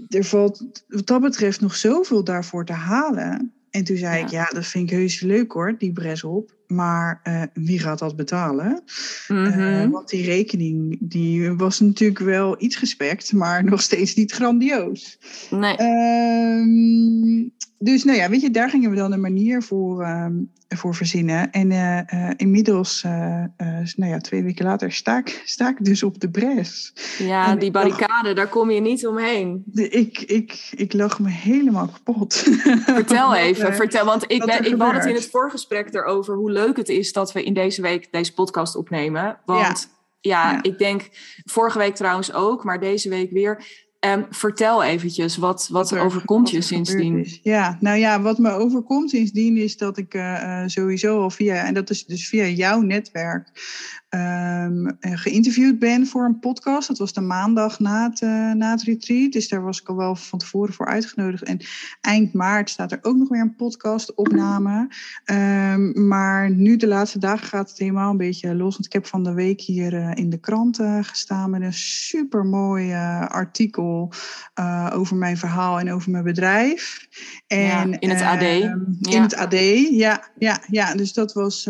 [SPEAKER 2] er valt wat dat betreft nog zoveel daarvoor te halen. En toen zei ja. ik, ja, dat vind ik heus leuk hoor, die bres op. maar uh, wie gaat dat betalen?
[SPEAKER 1] Mhm.
[SPEAKER 2] Uh, want die rekening die was natuurlijk wel iets gespekt, maar nog steeds niet grandioos.
[SPEAKER 1] Nee.
[SPEAKER 2] Ehm, dus nou ja, weet je, daar gingen we dan een manier voor, ehm, voor verzinnen. En uh, inmiddels, nou ja, twee weken later, sta ik, sta ik dus op de bres.
[SPEAKER 1] Ja,
[SPEAKER 2] En
[SPEAKER 1] die barricade, daar kom je niet omheen.
[SPEAKER 2] De- Ik, ik, ik lag me helemaal kapot.
[SPEAKER 1] Vertel even,
[SPEAKER 2] eh,
[SPEAKER 1] vertel. Want ik, ben, ik had het in het voorgesprek erover hoe leuk het is dat we in deze week deze podcast opnemen. Want ja,
[SPEAKER 2] Ja.
[SPEAKER 1] ik denk vorige week trouwens ook, maar deze week weer. Vertel eventjes, wat, wat,
[SPEAKER 2] er-
[SPEAKER 1] overkomt je
[SPEAKER 2] wat er
[SPEAKER 1] sindsdien?
[SPEAKER 2] is. Ja, nou ja, wat me overkomt sindsdien is dat ik eh, eh, sowieso al via, en dat is dus via jouw netwerk, eh, geïnterviewd ben voor een podcast. Dat was de maandag na het, eh, na het retreat, dus daar was ik al wel van tevoren voor uitgenodigd. En eind maart staat er ook nog weer een podcastopname. Ehm, maar nu de laatste dagen gaat het helemaal een beetje los. Want ik heb van de week hier eh, in de krant gestaan met een super mooi artikel over mijn verhaal en over mijn bedrijf. En,
[SPEAKER 1] Ja, in het AD.
[SPEAKER 2] ehm,
[SPEAKER 1] Ja.
[SPEAKER 2] In het AD, ja, ja, ja. Dus dat was,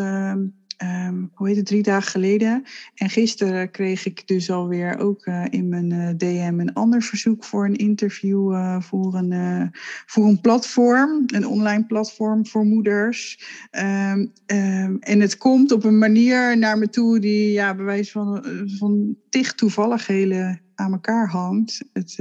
[SPEAKER 2] ehm, hoe heet het, drie dagen geleden. En gisteren kreeg ik dus alweer ook eh, in mijn eh, DM een ander verzoek voor een interview eh, voor, een, voor een platform, een online platform voor moeders. Ehm, ehm, en het komt op een manier naar me toe die, ja, bij wijze van, van tig toevalligheden aan elkaar hangt. Het,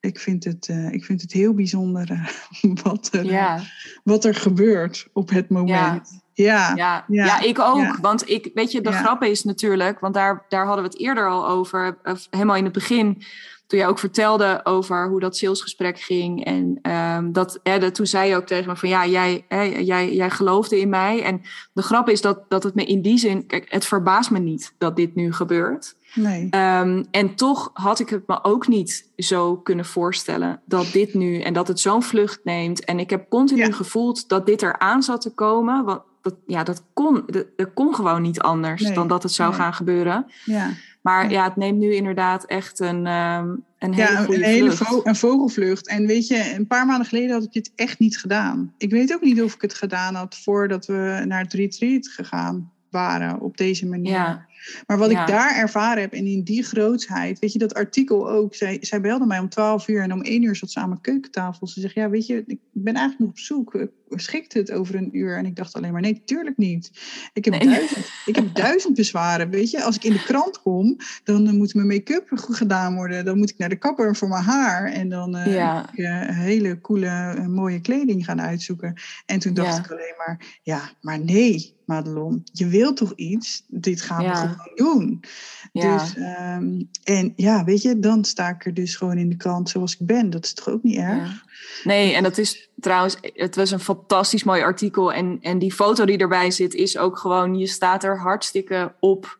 [SPEAKER 2] ik, vind het, ik vind het heel bijzonder wat, er,
[SPEAKER 1] Ja,
[SPEAKER 2] wat er gebeurt op het moment. Ja,
[SPEAKER 1] ja,
[SPEAKER 2] ja,
[SPEAKER 1] ja, ik ook.
[SPEAKER 2] ja.
[SPEAKER 1] Want ik, weet je, de grap is natuurlijk, want daar, daar hadden we het eerder al over, helemaal in het begin, toen jij ook vertelde over hoe dat salesgesprek ging. En ehm, dat, hè, dat, toen zei je ook tegen me van ja, jij, hè, jij, jij geloofde in mij. En de grap is dat, dat het me in die zin, kijk, het verbaast me niet dat dit nu gebeurt.
[SPEAKER 2] nee.
[SPEAKER 1] Ehm, en toch had ik het me ook niet zo kunnen voorstellen dat dit nu en dat het zo'n vlucht neemt. En ik heb continu
[SPEAKER 2] Ja.
[SPEAKER 1] gevoeld dat dit eraan zat te komen. Want dat, ja, dat kon, dat, dat kon gewoon niet anders
[SPEAKER 2] Nee,
[SPEAKER 1] dan dat het zou
[SPEAKER 2] nee.
[SPEAKER 1] gaan gebeuren.
[SPEAKER 2] Ja.
[SPEAKER 1] Maar
[SPEAKER 2] Ja.
[SPEAKER 1] het neemt nu inderdaad echt een, ehm, een hele
[SPEAKER 2] Ja, een, hele
[SPEAKER 1] vlucht.
[SPEAKER 2] vo- een vogelvlucht. En weet je, een paar maanden geleden had ik dit echt niet gedaan. Ik weet ook niet of ik het gedaan had voordat we naar het retreat gegaan waren op deze manier.
[SPEAKER 1] Ja,
[SPEAKER 2] Maar wat
[SPEAKER 1] Ja.
[SPEAKER 2] ik daar ervaren heb en in die grootsheid, weet je, dat artikel ook. Zij, zij belde mij om 12 uur en om 1 uur zat ze aan mijn keukentafel. Ze zegt, ja, weet je, ik ben eigenlijk nog op zoek. Schikt het over een uur? En ik dacht alleen maar, nee, tuurlijk niet. Ik heb,
[SPEAKER 1] Nee.
[SPEAKER 2] duizend, ik heb duizend bezwaren, weet je. Als ik in de krant kom, dan eh, moet mijn make-up goed gedaan worden. Dan moet ik naar de kapper voor mijn haar. En dan
[SPEAKER 1] Ja.
[SPEAKER 2] moet ik eh, hele coole, mooie kleding gaan uitzoeken. En toen dacht ik alleen maar, ja, maar nee, Madelon, je wilt toch iets? Dit gaan
[SPEAKER 1] Ja.
[SPEAKER 2] we gewoon doen.
[SPEAKER 1] ja.
[SPEAKER 2] Dus, ehm, en ja, weet je, dan sta ik er dus gewoon in de krant zoals ik ben. Dat is toch ook niet erg?
[SPEAKER 1] Ja. Nee, en dat is trouwens, het was een fantastisch mooi artikel. En, en die foto die erbij zit, is ook gewoon, je staat er hartstikke op.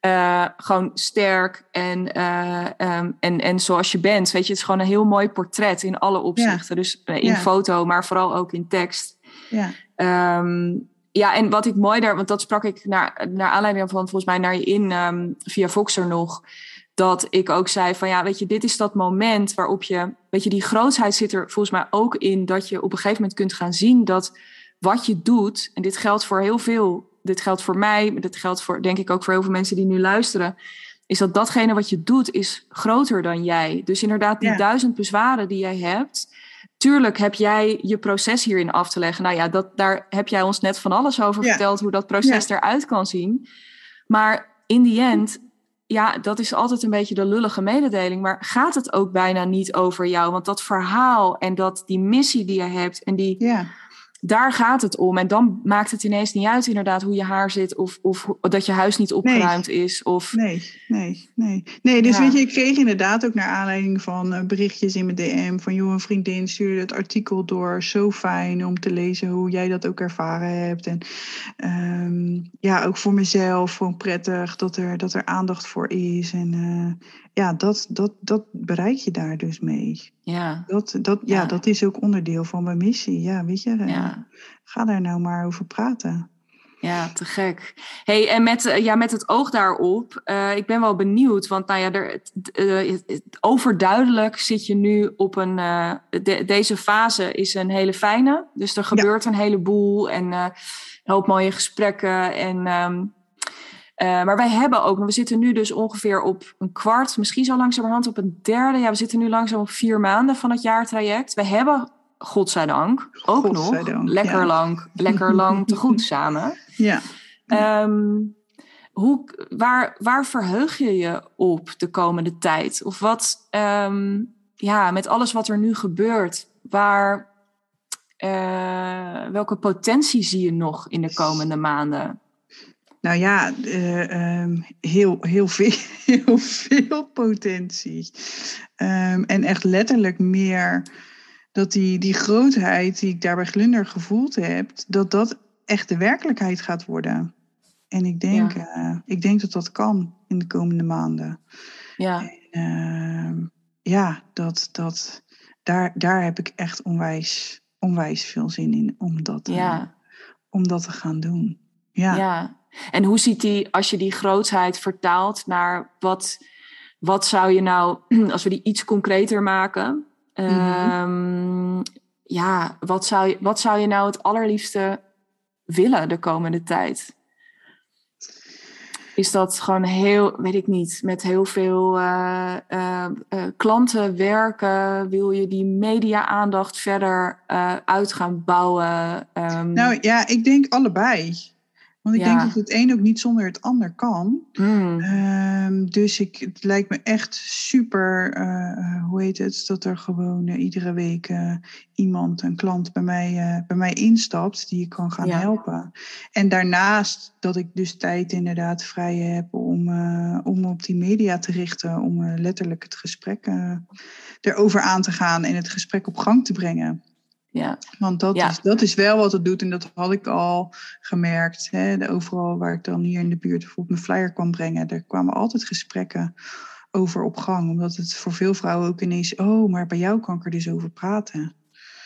[SPEAKER 1] Eh, gewoon sterk en, eh, ehm, en, en zoals je bent. Weet je, het is gewoon een heel mooi portret in alle opzichten. Dus eh, in
[SPEAKER 2] Ja.
[SPEAKER 1] foto, maar vooral ook in tekst.
[SPEAKER 2] Ja,
[SPEAKER 1] Ehm, ja, en wat ik mooi daar, want dat sprak ik naar, naar aanleiding van volgens mij naar je in ehm, via Voxer nog. Dat ik ook zei van ja, weet je, dit is dat moment waarop je, weet je, die grootheid zit er volgens mij ook in dat je op een gegeven moment kunt gaan zien dat wat je doet, en dit geldt voor heel veel, dit geldt voor mij, maar dit geldt voor denk ik ook voor heel veel mensen die nu luisteren, is dat datgene wat je doet is groter dan jij. Dus inderdaad, die
[SPEAKER 2] Ja.
[SPEAKER 1] duizend bezwaren die jij hebt, tuurlijk heb jij je proces hierin af te leggen. Nou ja, dat, daar heb jij ons net van alles over
[SPEAKER 2] Ja.
[SPEAKER 1] verteld, hoe dat proces eruit kan zien. Maar in die end, ja, dat is altijd een beetje de lullige mededeling. Maar gaat het ook bijna niet over jou? Want dat verhaal en dat die missie die je hebt en die,
[SPEAKER 2] ja,
[SPEAKER 1] daar gaat het om. En dan maakt het ineens niet uit inderdaad hoe je haar zit of, of dat je huis niet opgeruimd is. Of,
[SPEAKER 2] nee, nee, nee. Nee, dus
[SPEAKER 1] Ja.
[SPEAKER 2] weet je, ik kreeg inderdaad ook naar aanleiding van eh, berichtjes in mijn DM van joh, een vriendin stuurde het artikel door. Zo fijn om te lezen hoe jij dat ook ervaren hebt. En ehm, ja, ook voor mezelf gewoon prettig dat er, dat er aandacht voor is. En eh, ja, dat, dat, dat bereik je daar dus mee.
[SPEAKER 1] ja,
[SPEAKER 2] Dat, dat, ja,
[SPEAKER 1] Ja.
[SPEAKER 2] dat is ook onderdeel van mijn missie. Ja, weet je, eh,
[SPEAKER 1] ja.
[SPEAKER 2] ga daar nou maar over praten.
[SPEAKER 1] Ja, te gek. Hey, en met, eh, ja, met het oog daarop, uh, ik ben wel benieuwd, want nou ja, er, uh, overduidelijk zit je nu op een. De, deze fase is een hele fijne. Dus er gebeurt een heleboel en een hoop mooie gesprekken. En, um, maar wij hebben ook, we zitten nu dus ongeveer op een kwart, misschien zo langzamerhand op een derde. Ja, we zitten nu langzaam op vier maanden van het jaartraject. We hebben godzijdank, ook godzijdank, nog lekker lang, lekker lang te goed samen.
[SPEAKER 2] Ja.
[SPEAKER 1] Um, hoe, waar, waar verheug je je op de komende tijd? Of wat, um, ja, met alles wat er nu gebeurt, waar, uh, welke potentie zie je nog in de komende maanden?
[SPEAKER 2] Nou ja, uh, um, heel, heel, veel, heel veel potentie. Um, en echt letterlijk meer dat die, die grootheid die ik daar bij Glunder gevoeld heb, dat dat echt de werkelijkheid gaat worden. En ik denk, ja. uh, ik denk dat dat kan in de komende maanden.
[SPEAKER 1] Ja,
[SPEAKER 2] en, uh, ja dat, dat, daar, daar heb ik echt onwijs, onwijs veel zin in om dat, ja. uh, om dat te gaan doen. Ja.
[SPEAKER 1] ja. En hoe ziet die, als je die grootheid vertaalt naar wat, wat zou je nou, als we die iets concreter maken, Mm-hmm. Um, ja, wat zou, je, wat zou je nou het allerliefste willen de komende tijd? Is dat gewoon heel, weet ik niet, met heel veel uh, uh, uh, klanten werken? Wil je die media-aandacht verder uit gaan bouwen?
[SPEAKER 2] Um, nou ja, ik denk allebei. Want ik ja. denk dat het een ook niet zonder het ander kan.
[SPEAKER 1] Mm.
[SPEAKER 2] Um, dus ik, het lijkt me echt super, uh, hoe heet het, dat er gewoon uh, iedere week uh, iemand, een klant bij mij, bij mij instapt die ik kan gaan ja. helpen. En daarnaast dat ik dus tijd inderdaad vrij heb om, om op die media te richten, om letterlijk het gesprek erover aan te gaan en het gesprek op gang te brengen.
[SPEAKER 1] Ja.
[SPEAKER 2] Want dat, ja. Is, dat is wel wat het doet en dat had ik al gemerkt. Hè? De, overal waar ik dan hier in de buurt bijvoorbeeld mijn flyer kwam brengen, er kwamen altijd gesprekken over op gang. Omdat het voor veel vrouwen ook ineens, oh, maar bij jou kan ik er dus over praten.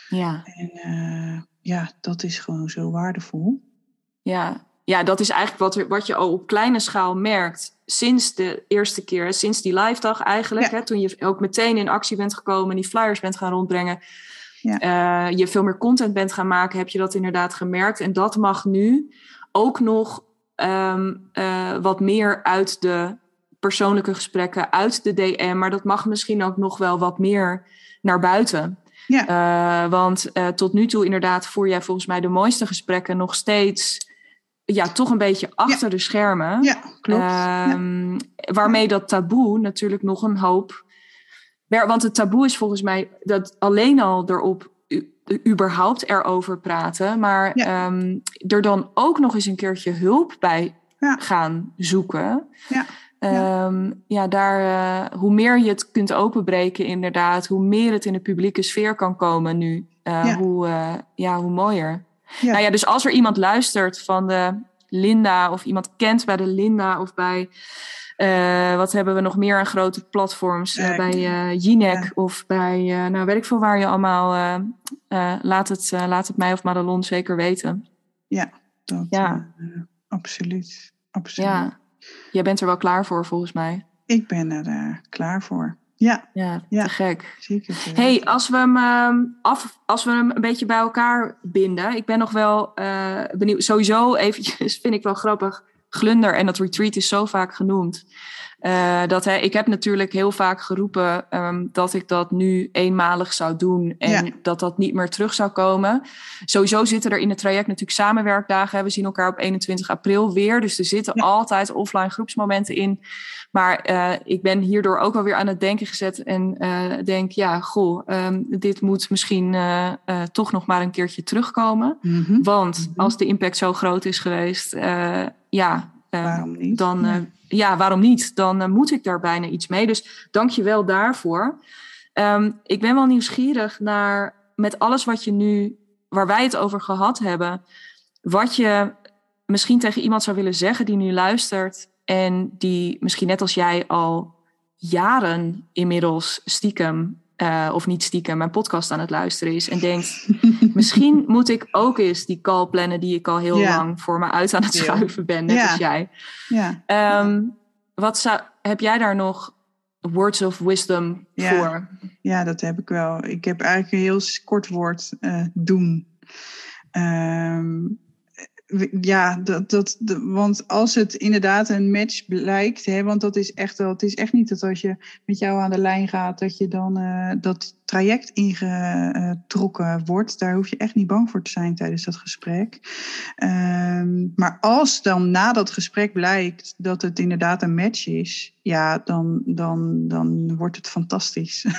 [SPEAKER 1] Ja.
[SPEAKER 2] En uh, ja, dat is gewoon zo waardevol.
[SPEAKER 1] Ja, ja dat is eigenlijk wat, wat je al op kleine schaal merkt. Sinds de eerste keer, sinds die live dag eigenlijk. Ja. Hè, toen je ook meteen in actie bent gekomen en die flyers bent gaan rondbrengen ja. uh, je veel meer content bent gaan maken, heb je dat inderdaad gemerkt. En dat mag nu ook nog um, uh, wat meer uit de persoonlijke gesprekken, uit de DM. Maar dat mag misschien ook nog wel wat meer naar buiten.
[SPEAKER 2] Ja.
[SPEAKER 1] Uh, want tot nu toe inderdaad voer jij volgens mij de mooiste gesprekken nog steeds ja, toch een beetje achter
[SPEAKER 2] ja.
[SPEAKER 1] de schermen.
[SPEAKER 2] Ja, klopt.
[SPEAKER 1] Um, ja. Waarmee dat taboe natuurlijk nog een hoop want het taboe is volgens mij dat alleen al erop überhaupt erover praten, maar
[SPEAKER 2] ja.
[SPEAKER 1] um, er dan ook nog eens een keertje hulp bij
[SPEAKER 2] ja.
[SPEAKER 1] gaan zoeken.
[SPEAKER 2] Ja.
[SPEAKER 1] Um, ja, daar, uh, hoe meer je het kunt openbreken, inderdaad, hoe meer het in de publieke sfeer kan komen nu, uh, ja. Hoe, uh, ja, hoe mooier. Ja. Nou ja, dus als er iemand luistert van de Linda of iemand kent bij de Linda of bij uh, wat hebben we nog meer aan grote platforms? Uh, bij uh, Jinek ja. of bij, nou weet ik veel waar je allemaal. laat, het, laat het mij of Madelon zeker weten.
[SPEAKER 2] Ja, dat, ja. absoluut. absoluut.
[SPEAKER 1] Ja, jij bent er wel klaar voor volgens mij.
[SPEAKER 2] Ik ben er klaar voor. Ja,
[SPEAKER 1] ja,
[SPEAKER 2] ja.
[SPEAKER 1] te gek.
[SPEAKER 2] Zeker.
[SPEAKER 1] Hey, als we, hem, af, als we hem een beetje bij elkaar binden. Ik ben nog wel uh, benieuwd. Sowieso eventjes vind ik wel grappig glunder en dat retreat is zo vaak genoemd. Uh, dat, hè, ik heb natuurlijk heel vaak geroepen um, dat ik dat nu eenmalig zou doen en ja. dat dat niet meer terug zou komen. Sowieso zitten er in het traject natuurlijk samenwerkdagen. We zien elkaar op 21 april weer, dus er zitten ja. altijd offline groepsmomenten in. Maar uh, ik ben hierdoor ook alweer aan het denken gezet en uh, denk, ja, goh, um, dit moet misschien toch nog maar een keertje terugkomen.
[SPEAKER 2] Mm -hmm.
[SPEAKER 1] Want
[SPEAKER 2] mm -hmm.
[SPEAKER 1] als de impact zo groot is geweest, ja,
[SPEAKER 2] waarom niet?
[SPEAKER 1] dan ja ja, waarom niet? Dan moet ik daar bijna iets mee. Dus dank je wel daarvoor. Um, ik ben wel nieuwsgierig naar met alles wat je nu, waar wij het over gehad hebben, wat je misschien tegen iemand zou willen zeggen die nu luistert en die misschien net als jij al jaren inmiddels stiekem uh, of niet stiekem, mijn podcast aan het luisteren is en denkt: misschien moet ik ook eens die call plannen die ik al heel lang voor me uit aan het schuiven ben, net als jij. Um, wat zou, heb jij daar nog words of wisdom voor?
[SPEAKER 2] Ja, dat heb ik wel. Ik heb eigenlijk een heel kort woord: uh, doen. Um, ja, dat, dat, want als het inderdaad een match blijkt, hè, want dat is echt wel, het is echt niet dat als je met jou aan de lijn gaat, dat je dan uh, dat traject ingetrokken wordt. Daar hoef je echt niet bang voor te zijn tijdens dat gesprek. Um, maar als dan na dat gesprek blijkt dat het inderdaad een match is, ja, dan, dan, dan wordt het fantastisch.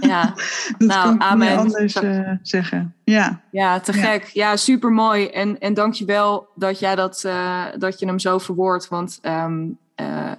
[SPEAKER 2] Ja, dat nou, kan ik amen. anders uh, zeggen. Ja,
[SPEAKER 1] ja te gek. Ja, super mooi. En, en dank je wel dat jij dat, uh, dat je hem zo verwoordt. Want um, uh,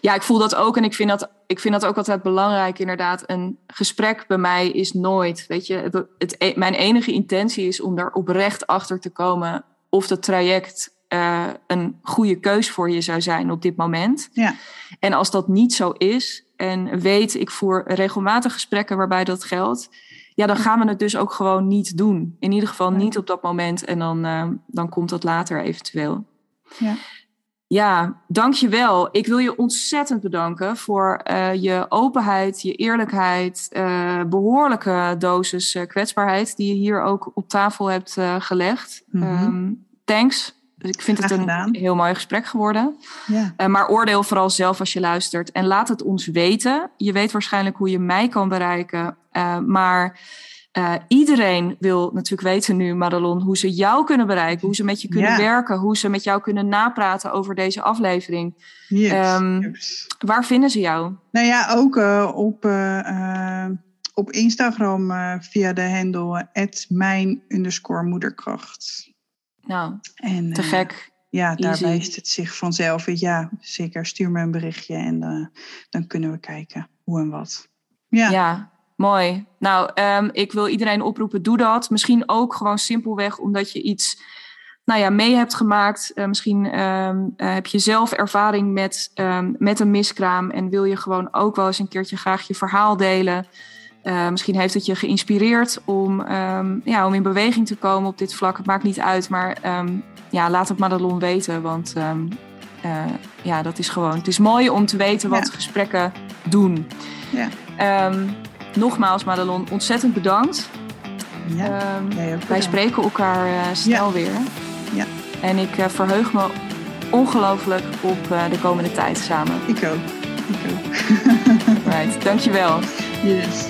[SPEAKER 1] ja, ik voel dat ook en ik vind dat, ik vind dat ook altijd belangrijk. Inderdaad, een gesprek bij mij is nooit, weet je, het, het, e-, mijn enige intentie is om daar oprecht achter te komen of dat traject uh, een goede keus voor je zou zijn op dit moment. Ja. En als dat niet zo is en weet, ik voer regelmatig gesprekken waarbij dat geldt, ja, dan gaan we het dus ook gewoon niet doen. In ieder geval niet op dat moment en dan, uh, dan komt dat later eventueel. Ja. Ja, dankjewel. Ik wil je ontzettend bedanken voor uh, je openheid, je eerlijkheid, uh, behoorlijke dosis uh, kwetsbaarheid die je hier ook op tafel hebt gelegd. Mm -hmm. um, thanks. Ik vind het een heel mooi gesprek geworden. Ja. maar oordeel vooral zelf als je luistert en laat het ons weten. Je weet waarschijnlijk hoe je mij kan bereiken, maar uh, iedereen wil natuurlijk weten nu, Madelon, hoe ze jou kunnen bereiken, hoe ze met je kunnen werken, hoe ze met jou kunnen napraten over deze aflevering. Yes, um, Waar vinden ze jou?
[SPEAKER 2] Nou ja, ook uh, op, uh, op Instagram via de handle mijn moederkracht.
[SPEAKER 1] Nou, en, te gek.
[SPEAKER 2] Ja, daar wijst het zich vanzelf. Ja, zeker. Stuur me een berichtje en dan kunnen we kijken hoe en wat.
[SPEAKER 1] Ja. ja. Mooi. Nou, um, ik wil iedereen oproepen, doe dat. Misschien ook gewoon simpelweg omdat je iets nou ja, mee hebt gemaakt. Uh, misschien um, uh, heb je zelf ervaring met, um, met een miskraam en wil je gewoon ook wel eens een keertje graag je verhaal delen. Uh, misschien heeft het je geïnspireerd om, ja, om in beweging te komen op dit vlak. Het maakt niet uit, maar ja, laat het Madelon weten. Want uh, ja, dat is gewoon. Het is mooi om te weten wat ja. gesprekken doen. Ja. Nogmaals, Madelon, ontzettend bedankt. Ja, wij spreken elkaar uh, snel weer. Ja. En ik verheug me ongelooflijk op de komende tijd samen.
[SPEAKER 2] Ik ook. Ik ook.
[SPEAKER 1] right, dankjewel.
[SPEAKER 2] Yes.